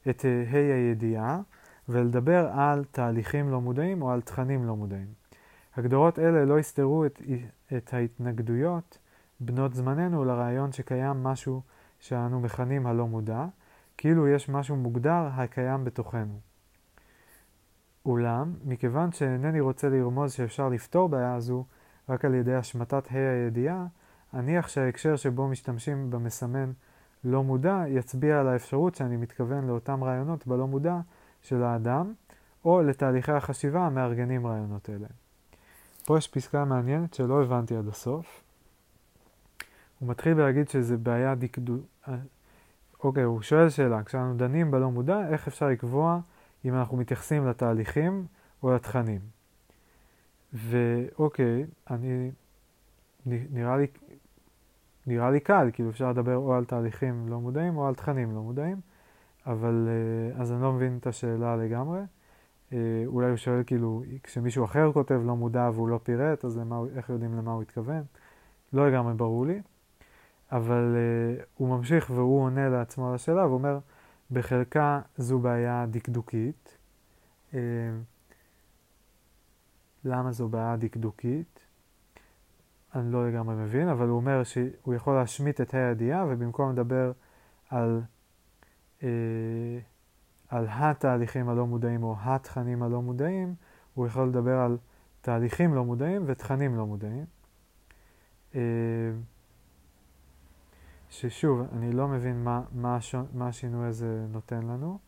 את ה' הידיעה ולדבר על תהליכים לא מודעים או על תכנים לא מודעים. הגדרות אלה לא יסתרו את, את ההתנגדויות בנות זמננו לרעיון שקיים משהו שאנו מכנים הלא מודע, כאילו יש משהו מוגדר הקיים בתוכנו. אולם, מכיוון שאינני רוצה לרמוז שאפשר לפתור בעיה זו רק על ידי השמטת ה' הידיעה, אניח שההקשר שבו משתמשים במסמן לא מודע יצביע על האפשרות שאני מתכוון לאותם רעיונות בלא מודע של האדם, או לתהליכי החשיבה המארגנים רעיונות אלה. פה יש פסקה מעניינת שלא הבנתי עד הסוף. הוא מתחיל להגיד שזה בעיה דקדו... אוקיי, הוא שואל שאלה, כשאנחנו דנים בלא מודע, איך אפשר לקבוע אם אנחנו מתייחסים לתהליכים או לתכנים? ואוקיי, אני... נראה לי, נראה לי קל, כאילו אפשר לדבר או על תהליכים לא מודעים או על תכנים לא מודעים, אבל אה, אז אני לא מבין את השאלה לגמרי. אה, אולי הוא שואל כאילו, כשמישהו אחר כותב לא מודע והוא לא פירט, אז למה, איך יודעים למה הוא התכוון? לא לגמרי ברור לי. אבל uh, הוא ממשיך והוא עונה לעצמו על השאלה ואומר, בחלקה זו בעיה דקדוקית. Uh, למה זו בעיה דקדוקית? אני לא לגמרי מבין, אבל הוא אומר שהוא יכול להשמיט את ה' הידיעה ובמקום לדבר על, uh, על התהליכים הלא מודעים או התכנים הלא מודעים, הוא יכול לדבר על תהליכים לא מודעים ותכנים לא מודעים. Uh, ששוב, אני לא מבין מה, מה, השו, מה השינוי הזה נותן לנו,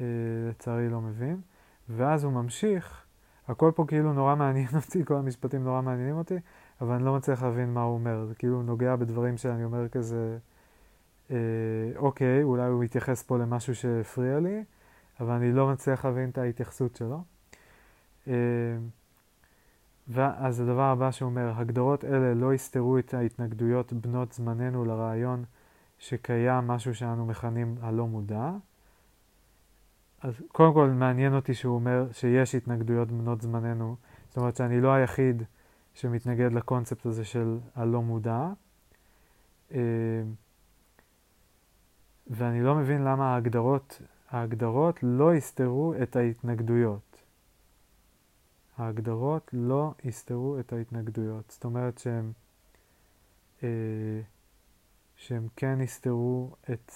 אה, לצערי לא מבין, ואז הוא ממשיך, הכל פה כאילו נורא מעניין אותי, כל המשפטים נורא מעניינים אותי, אבל אני לא מצליח להבין מה הוא אומר, זה כאילו נוגע בדברים שאני אומר כזה, אה, אוקיי, אולי הוא מתייחס פה למשהו שהפריע לי, אבל אני לא מצליח להבין את ההתייחסות שלו. אה, ואז הדבר הבא שהוא אומר, הגדרות אלה לא יסתרו את ההתנגדויות בנות זמננו לרעיון שקיים משהו שאנו מכנים הלא מודע. אז קודם כל מעניין אותי שהוא אומר שיש התנגדויות בנות זמננו, זאת אומרת שאני לא היחיד שמתנגד לקונספט הזה של הלא מודע. ואני לא מבין למה ההגדרות, ההגדרות לא יסתרו את ההתנגדויות. ההגדרות לא יסתרו את ההתנגדויות. זאת אומרת שהם, אה, שהם כן יסתרו את,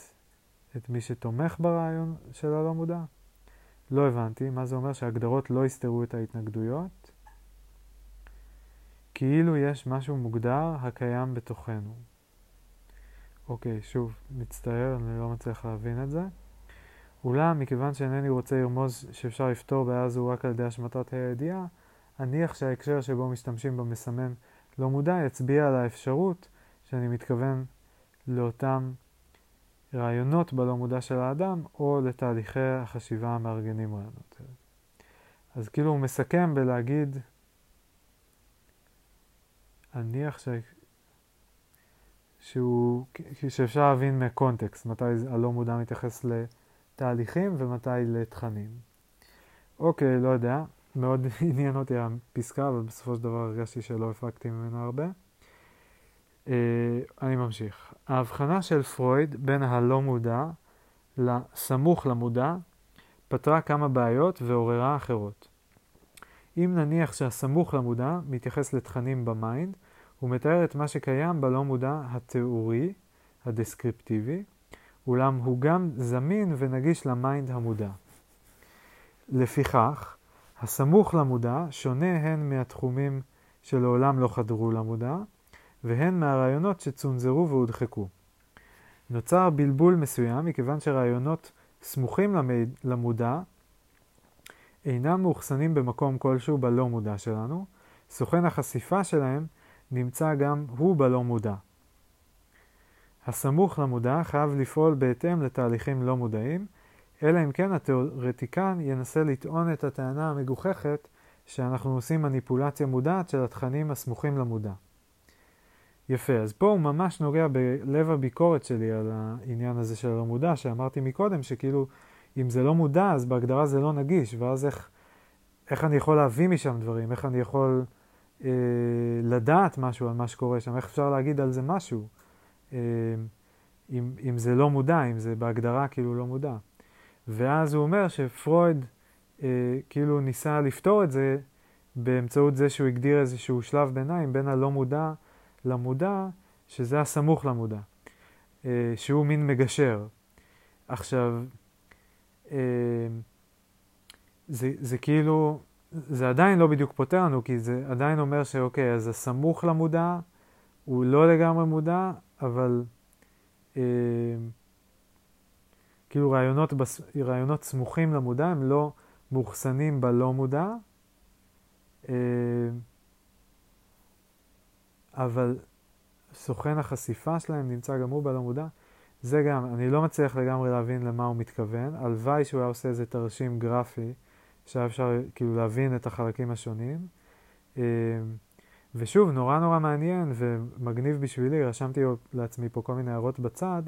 את מי שתומך ברעיון של הלא מודע. לא הבנתי מה זה אומר שההגדרות לא יסתרו את ההתנגדויות. כאילו יש משהו מוגדר הקיים בתוכנו. אוקיי, שוב, מצטער, אני לא מצליח להבין את זה. אולם, מכיוון שאינני רוצה לרמוז שאפשר לפתור בעיה זו רק על ידי השמטת הידיעה, אניח שההקשר שבו משתמשים במסמן לא מודע יצביע על האפשרות שאני מתכוון לאותם רעיונות בלא מודע של האדם, או לתהליכי החשיבה המארגנים רעיונות. אז כאילו הוא מסכם בלהגיד, אניח ש... שהוא, שאפשר להבין מקונטקסט, מתי הלא מודע מתייחס ל... תהליכים ומתי לתכנים. אוקיי, לא יודע, מאוד [LAUGHS] עניין אותי הפסקה, אבל בסופו של דבר הרגשתי שלא הפקתי ממנה הרבה. אה, אני ממשיך. ההבחנה של פרויד בין הלא מודע לסמוך למודע פתרה כמה בעיות ועוררה אחרות. אם נניח שהסמוך למודע מתייחס לתכנים ב mind, הוא מתאר את מה שקיים בלא מודע התיאורי, הדסקריפטיבי, אולם הוא גם זמין ונגיש ל mind המודע. לפיכך, הסמוך למודע שונה הן מהתחומים שלעולם לא חדרו למודע, והן מהרעיונות שצונזרו והודחקו. נוצר בלבול מסוים מכיוון שרעיונות סמוכים למודע אינם מאוחסנים במקום כלשהו בלא מודע שלנו, סוכן החשיפה שלהם נמצא גם הוא בלא מודע. הסמוך למודע חייב לפעול בהתאם לתהליכים לא מודעים, אלא אם כן התיאורטיקן ינסה לטעון את הטענה המגוחכת שאנחנו עושים מניפולציה מודעת של התכנים הסמוכים למודע. יפה, אז פה הוא ממש נוגע בלב הביקורת שלי על העניין הזה של המודע, שאמרתי מקודם, שכאילו, אם זה לא מודע, אז בהגדרה זה לא נגיש, ואז איך, איך אני יכול להביא משם דברים, איך אני יכול אה, לדעת משהו על מה שקורה שם, איך אפשר להגיד על זה משהו, אה, אם, אם זה לא מודע, אם זה בהגדרה כאילו לא מודע. ואז הוא אומר שפרויד אה, כאילו ניסה לפתור את זה באמצעות זה שהוא הגדיר איזשהו שלב ביניים בין הלא מודע למודע, שזה הסמוך למודע, אה, שהוא מין מגשר. עכשיו, אה, זה, זה כאילו, זה עדיין לא בדיוק פותר לנו, כי זה עדיין אומר שאוקיי, אז הסמוך למודע הוא לא לגמרי מודע, אבל אה, כאילו רעיונות, בס... רעיונות סמוכים למודע הם לא מאוחסנים בלא מודע, אה, אבל סוכן החשיפה שלהם נמצא גם הוא בלא מודע. זה גם, אני לא מצליח לגמרי להבין למה הוא מתכוון. הלוואי שהוא היה עושה איזה תרשים גרפי, שהיה אפשר כאילו להבין את החלקים השונים. אה, ושוב, נורא נורא מעניין ומגניב בשבילי, רשמתי לעצמי פה כל מיני הערות בצד,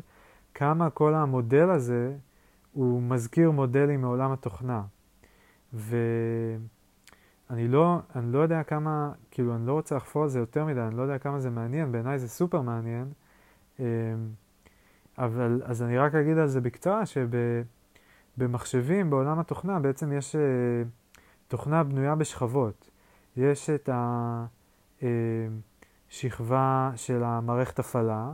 כמה כל המודל הזה הוא מזכיר מודלים מעולם התוכנה. ואני לא, אני לא יודע כמה, כאילו אני לא רוצה לחפור על זה יותר מדי, אני לא יודע כמה זה מעניין, בעיניי זה סופר מעניין. אמ, אבל, אז אני רק אגיד על זה בקצרה, שבמחשבים, בעולם התוכנה, בעצם יש אה, תוכנה בנויה בשכבות. יש את השכבה אה, של המערכת הפעלה,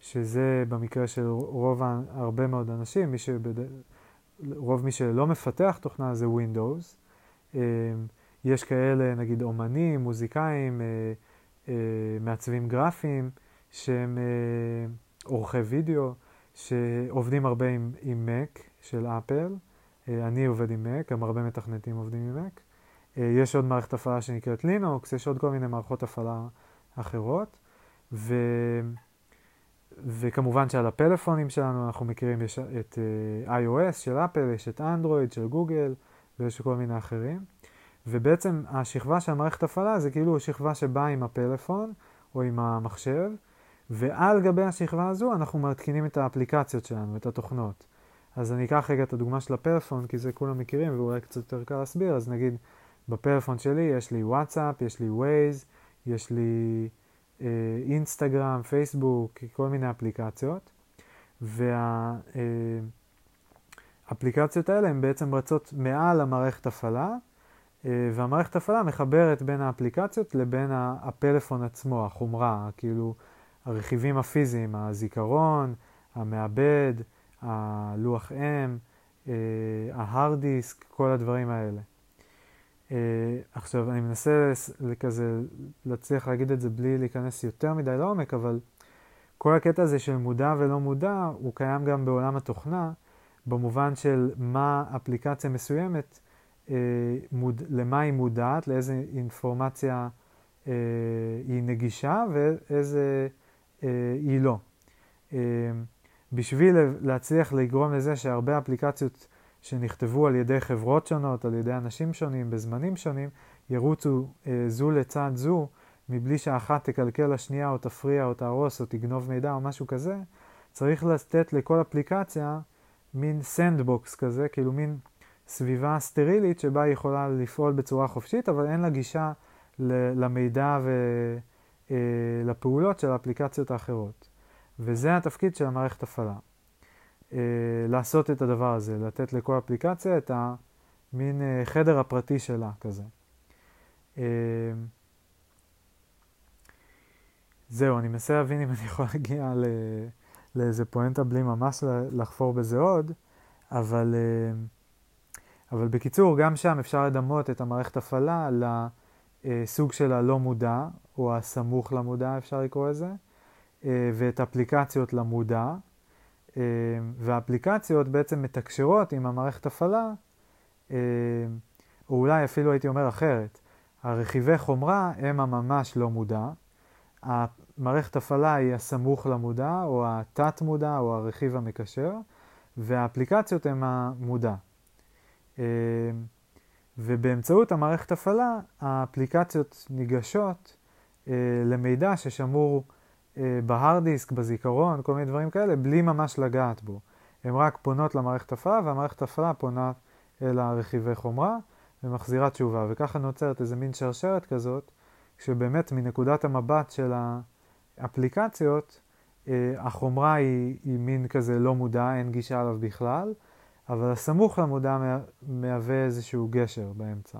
שזה במקרה של רוב, הרבה מאוד אנשים, מי שבד... רוב מי שלא מפתח תוכנה זה Windows. אמ, יש כאלה, נגיד אומנים, מוזיקאים, אה, אה, מעצבים גרפיים, שהם אה, עורכי וידאו, שעובדים הרבה עם, עם Mac של אפל. אני עובד עם Mac, גם הרבה מתכנתים עובדים עם Mac. יש עוד מערכת הפעלה שנקראת לינוקס, יש עוד כל מיני מערכות הפעלה אחרות. ו... וכמובן שעל הפלאפונים שלנו אנחנו מכירים יש את uh, iOS של אפל, יש את אנדרואיד של גוגל ויש כל מיני אחרים. ובעצם השכבה של המערכת הפעלה זה כאילו שכבה שבאה עם הפלאפון או עם המחשב, ועל גבי השכבה הזו אנחנו מתקינים את האפליקציות שלנו, את התוכנות. אז אני אקח רגע את הדוגמה של הפלאפון, כי זה כולם מכירים ואולי קצת יותר קל להסביר, אז נגיד בפלאפון שלי יש לי וואטסאפ, יש לי ווייז, יש לי אה, אינסטגרם, פייסבוק, כל מיני אפליקציות, והאפליקציות האלה הן בעצם רצות מעל המערכת הפעלה, אה, והמערכת הפעלה מחברת בין האפליקציות לבין הפלאפון עצמו, החומרה, כאילו הרכיבים הפיזיים, הזיכרון, המעבד, הלוח אה, ההארד דיסק, כל הדברים האלה. Uh, עכשיו, אני מנסה כזה להצליח להגיד את זה בלי להיכנס יותר מדי לעומק, אבל כל הקטע הזה של מודע ולא מודע, הוא קיים גם בעולם התוכנה, במובן של מה אפליקציה מסוימת, uh, מוד, למה היא מודעת, לאיזה אינפורמציה uh, היא נגישה ואיזה uh, היא לא. בשביל להצליח לגרום לזה שהרבה אפליקציות שנכתבו על ידי חברות שונות, על ידי אנשים שונים, בזמנים שונים, ירוצו אה, זו לצד זו, מבלי שאחת תקלקל לשנייה או תפריע או תהרוס או תגנוב מידע או משהו כזה, צריך לתת לכל אפליקציה מין sandbox כזה, כאילו מין סביבה סטרילית שבה היא יכולה לפעול בצורה חופשית, אבל אין לה גישה למידע ולפעולות אה, של האפליקציות האחרות. וזה התפקיד של המערכת הפעלה. אה, לעשות את הדבר הזה, לתת לכל אפליקציה את המין אה, חדר הפרטי שלה כזה. אה, זהו, אני מנסה להבין אם אני יכול להגיע ל... לאיזה פואנטה בלי ממש לחפור בזה עוד, אבל, אה, אבל בקיצור, גם שם אפשר לדמות את המערכת הפעלה לסוג של הלא מודע, או הסמוך למודע אפשר לקרוא לזה, ואת אפליקציות למודע, אה, והאפליקציות בעצם מתקשרות עם המערכת הפעלה, או אולי אפילו הייתי אומר אחרת, הרכיבי חומרה הם הממש לא מודע, המערכת הפעלה היא הסמוך למודע, או התת מודע, או הרכיב המקשר, והאפליקציות הן המודע. אה, ובאמצעות המערכת הפעלה, האפליקציות ניגשות אה, למידע ששמור אה, בהארד דיסק, בזיכרון, כל מיני דברים כאלה, בלי ממש לגעת בו. הן רק פונות למערכת הפעלה, והמערכת הפעלה פונה אל הרכיבי חומרה ומחזירה תשובה. וככה נוצרת איזה מין שרשרת כזאת, שבאמת מנקודת המבט של האפליקציות, אה, החומרה היא, היא מין כזה לא מודע, אין גישה אליו בכלל, אבל הסמוך למודע מהווה איזשהו גשר באמצע.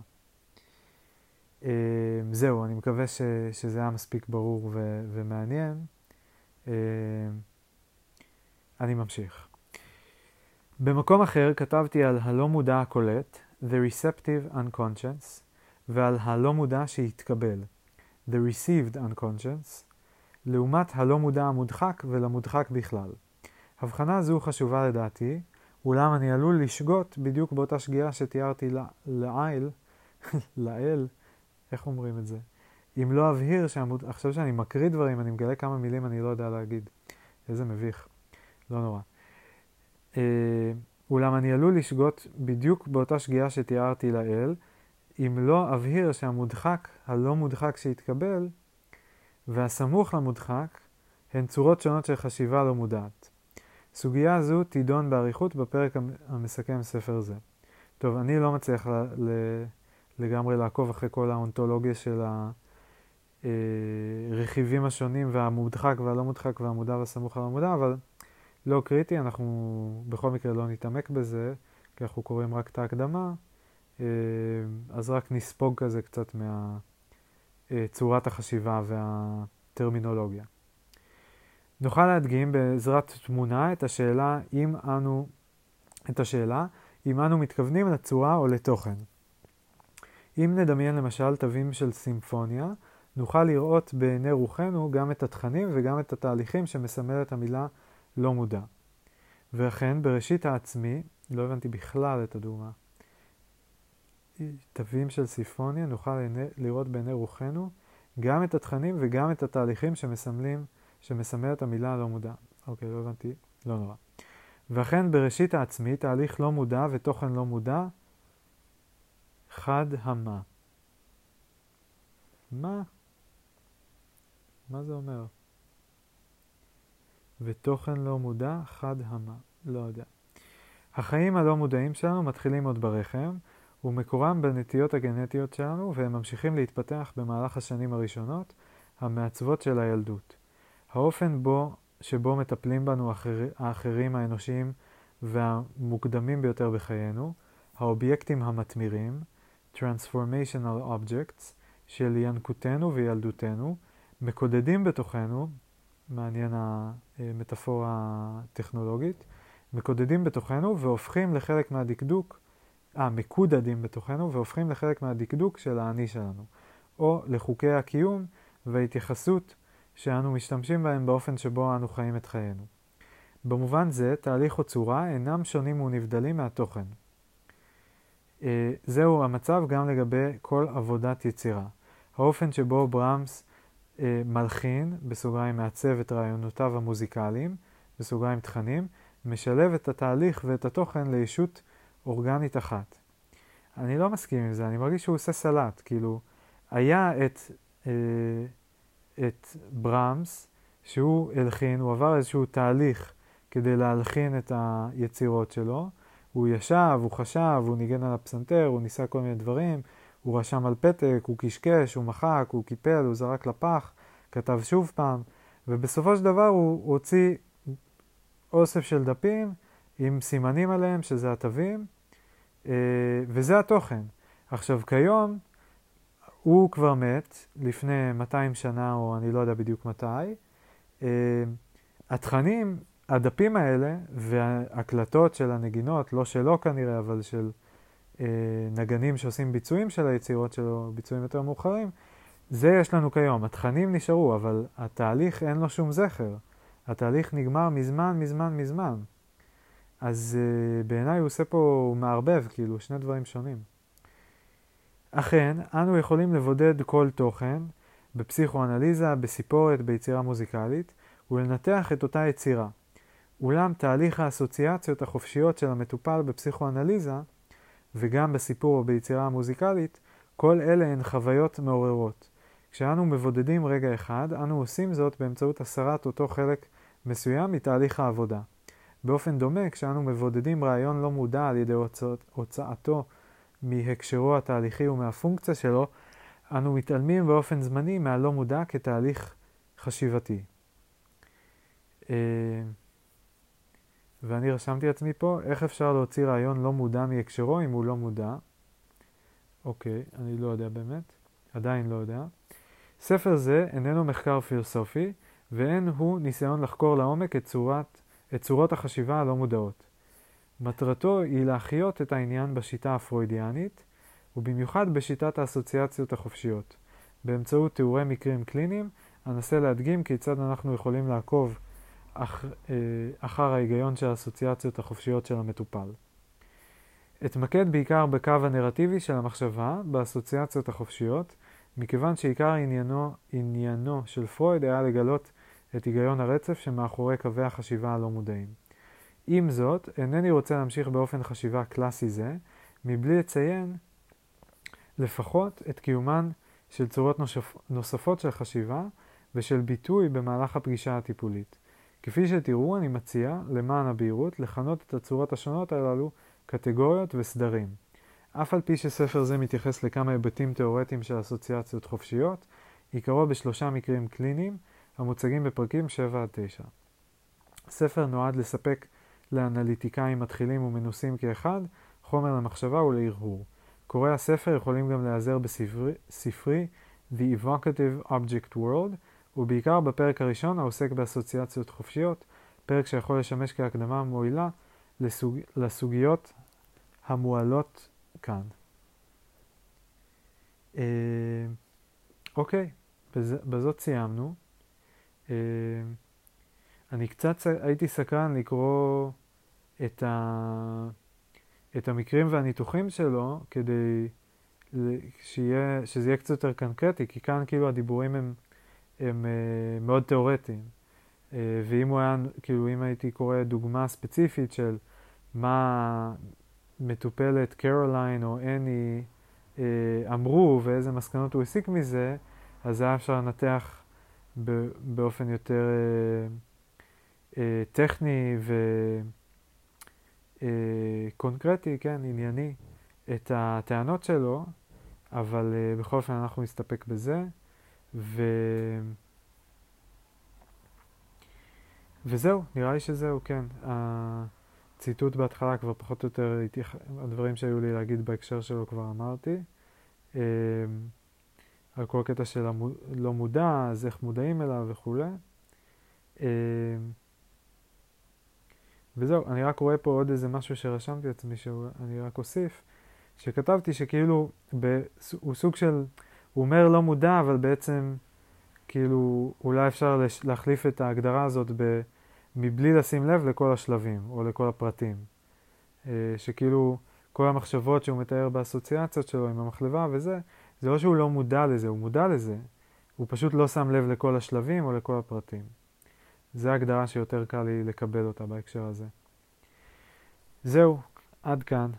אה, זהו, אני מקווה ש, שזה היה מספיק ברור ו, ומעניין. אה, אני ממשיך. במקום אחר כתבתי על הלא מודע הקולט, The Receptive Unconscious, ועל הלא מודע שהתקבל, The Received Unconscious, לעומת הלא מודע המודחק ולמודחק בכלל. הבחנה זו חשובה לדעתי, אולם אני עלול לשגות בדיוק באותה שגיאה שתיארתי לעיל, [LAUGHS] לאל, איך אומרים את זה? אם לא אבהיר שהמוד... עכשיו שאני מקריא דברים, אני מגלה כמה מילים אני לא יודע להגיד. איזה מביך. לא נורא. אה, אולם אני עלול לשגות בדיוק באותה שגיאה שתיארתי לאל, אם לא אבהיר שהמודחק, הלא מודחק שהתקבל, והסמוך למודחק, הן צורות שונות של חשיבה לא מודעת. סוגיה זו תידון באריכות בפרק המסכם ספר זה. טוב, אני לא מצליח ל- ל- לגמרי לעקוב אחרי כל האונתולוגיה של הרכיבים השונים והמודחק והלא מודחק והמודע והסמוך על המודע, אבל לא קריטי, אנחנו בכל מקרה לא נתעמק בזה, כי אנחנו קוראים רק את ההקדמה. אה, אז רק נספוג כזה קצת מצורת החשיבה והטרמינולוגיה. נוכל להדגים בעזרת תמונה את השאלה אם אנו, את השאלה אם אנו מתכוונים לצורה או לתוכן. אם נדמיין למשל תווים של סימפוניה, נוכל לראות בעיני רוחנו גם את התכנים וגם את התהליכים שמסמלת המילה לא מודע. ואכן, בראשית העצמי, לא הבנתי בכלל את הדוגמה. תווים של סימפוניה נוכל לראות בעיני רוחנו גם את התכנים וגם את התהליכים שמסמלים, שמסמל את המילה הלא מודע. אוקיי, לא הבנתי, לא נורא. ואכן בראשית העצמי, תהליך לא מודע ותוכן לא מודע, חד המה. מה? מה זה אומר? ותוכן לא מודע, חד המה. לא יודע. החיים הלא מודעים שלנו מתחילים עוד ברחם, ומקורם בנטיות הגנטיות שלנו, והם ממשיכים להתפתח במהלך השנים הראשונות, המעצבות של הילדות. האופן בו, שבו מטפלים בנו האחר, האחרים האנושיים והמוקדמים ביותר בחיינו, האובייקטים המתמירים, Transformational Objects, של ינקותנו וילדותנו, מקודדים בתוכנו, מעניין המטאפורה הטכנולוגית, מקודדים בתוכנו והופכים לחלק מהדקדוק אה, מקודדים בתוכנו והופכים לחלק מהדקדוק של האני שלנו, או לחוקי הקיום וההתייחסות שאנו משתמשים בהם באופן שבו אנו חיים את חיינו. במובן זה, תהליך או צורה אינם שונים ונבדלים מהתוכן. אה, זהו המצב גם לגבי כל עבודת יצירה. האופן שבו ברמס אה, מלחין, בסוגריים מעצב את רעיונותיו המוזיקליים, בסוגריים תכנים, משלב את התהליך ואת התוכן לישות אורגנית אחת. אני לא מסכים עם זה, אני מרגיש שהוא עושה סלט, כאילו, היה את, אה, את ברמס, שהוא הלחין, הוא עבר איזשהו תהליך כדי להלחין את היצירות שלו. הוא ישב, הוא חשב, הוא ניגן על הפסנתר, הוא ניסה כל מיני דברים, הוא רשם על פתק, הוא קשקש, הוא מחק, הוא קיפל, הוא זרק לפח, כתב שוב פעם, ובסופו של דבר הוא, הוציא אוסף של דפים עם סימנים עליהם, שזה התווים, אה, וזה התוכן. עכשיו, כיום, הוא כבר מת, לפני 200 שנה, או אני לא יודע בדיוק מתי. אה, התכנים, הדפים האלה, וההקלטות של הנגינות, לא שלו כנראה, אבל של אה, נגנים שעושים ביצועים של היצירות שלו, ביצועים יותר מאוחרים, זה יש לנו כיום. התכנים נשארו, אבל התהליך אין לו שום זכר. התהליך נגמר מזמן, מזמן, מזמן. אז uh, בעיניי הוא עושה פה, הוא מערבב, כאילו, שני דברים שונים. אכן, אנו יכולים לבודד כל תוכן בפסיכואנליזה, בסיפורת, ביצירה מוזיקלית, ולנתח את אותה יצירה. אולם תהליך האסוציאציות החופשיות של המטופל בפסיכואנליזה, וגם בסיפור או ביצירה המוזיקלית, כל אלה הן חוויות מעוררות. כשאנו מבודדים רגע אחד, אנו עושים זאת באמצעות הסרת אותו חלק מסוים מתהליך העבודה. באופן דומה, כשאנו מבודדים רעיון לא מודע על ידי הוצאת, הוצאתו מהקשרו התהליכי ומהפונקציה שלו, אנו מתעלמים באופן זמני מהלא מודע כתהליך חשיבתי. ואני רשמתי עצמי פה, איך אפשר להוציא רעיון לא מודע מהקשרו אם הוא לא מודע? אוקיי, אני לא יודע באמת, עדיין לא יודע. ספר זה איננו מחקר פילוסופי, ואין הוא ניסיון לחקור לעומק את, צורת, את צורות החשיבה הלא מודעות. מטרתו היא להחיות את העניין בשיטה הפרוידיאנית, ובמיוחד בשיטת האסוציאציות החופשיות. באמצעות תיאורי מקרים קליניים, אנסה להדגים כיצד אנחנו יכולים לעקוב אח, אה, אחר ההיגיון של האסוציאציות החופשיות של המטופל. אתמקד בעיקר בקו הנרטיבי של המחשבה, באסוציאציות החופשיות, מכיוון שעיקר עניינו, עניינו של פרויד היה לגלות את היגיון הרצף שמאחורי קווי החשיבה הלא מודעים. עם זאת, אינני רוצה להמשיך באופן חשיבה קלאסי זה, מבלי לציין לפחות את קיומן של צורות נוספות של חשיבה ושל ביטוי במהלך הפגישה הטיפולית. כפי שתראו, אני מציע, למען הבהירות, לכנות את הצורות השונות הללו קטגוריות וסדרים. אף על פי שספר זה מתייחס לכמה היבטים תאורטיים של אסוציאציות חופשיות, עיקרו בשלושה מקרים קליניים המוצגים בפרקים 7 9. הספר נועד לספק לאנליטיקאים מתחילים ומנוסים כאחד חומר למחשבה ולהרהור. קוראי הספר יכולים גם להיעזר בספרי The Evocative Object World, ובעיקר בפרק הראשון העוסק באסוציאציות חופשיות, פרק שיכול לשמש כהקדמה מועילה לסוג... לסוגיות המועלות כאן. אה, אוקיי, בז... בזאת סיימנו. אה, אני קצת הייתי סקרן לקרוא את, ה... את המקרים והניתוחים שלו כדי שיהיה, שזה יהיה קצת יותר קנקרטי, כי כאן כאילו הדיבורים הם, הם uh, מאוד תיאורטיים. Uh, ואם הוא היה, כאילו אם הייתי קורא דוגמה ספציפית של מה מטופלת קרוליין או אני uh, אמרו ואיזה מסקנות הוא הסיק מזה, אז היה אפשר לנתח באופן יותר uh, uh, טכני ו... אה, קונקרטי, כן, ענייני, את הטענות שלו, אבל אה, בכל אופן אנחנו נסתפק בזה. ו... וזהו, נראה לי שזהו, כן. הציטוט בהתחלה כבר פחות או יותר, הדברים שהיו לי להגיד בהקשר שלו כבר אמרתי. אה, על כל קטע של הלא מודע, אז איך מודעים אליו וכולי. אה, וזהו, אני רק רואה פה עוד איזה משהו שרשמתי לעצמי, שאני רק אוסיף, שכתבתי שכאילו, הוא סוג של, הוא אומר לא מודע, אבל בעצם, כאילו, אולי אפשר להחליף את ההגדרה הזאת ב, מבלי לשים לב לכל השלבים, או לכל הפרטים. אה, שכאילו, כל המחשבות שהוא מתאר באסוציאציות שלו עם המחלבה וזה, זה לא שהוא לא מודע לזה, הוא מודע לזה, הוא פשוט לא שם לב לכל השלבים או לכל הפרטים. זו הגדרה שיותר קל לי לקבל אותה בהקשר הזה. זהו, עד כאן.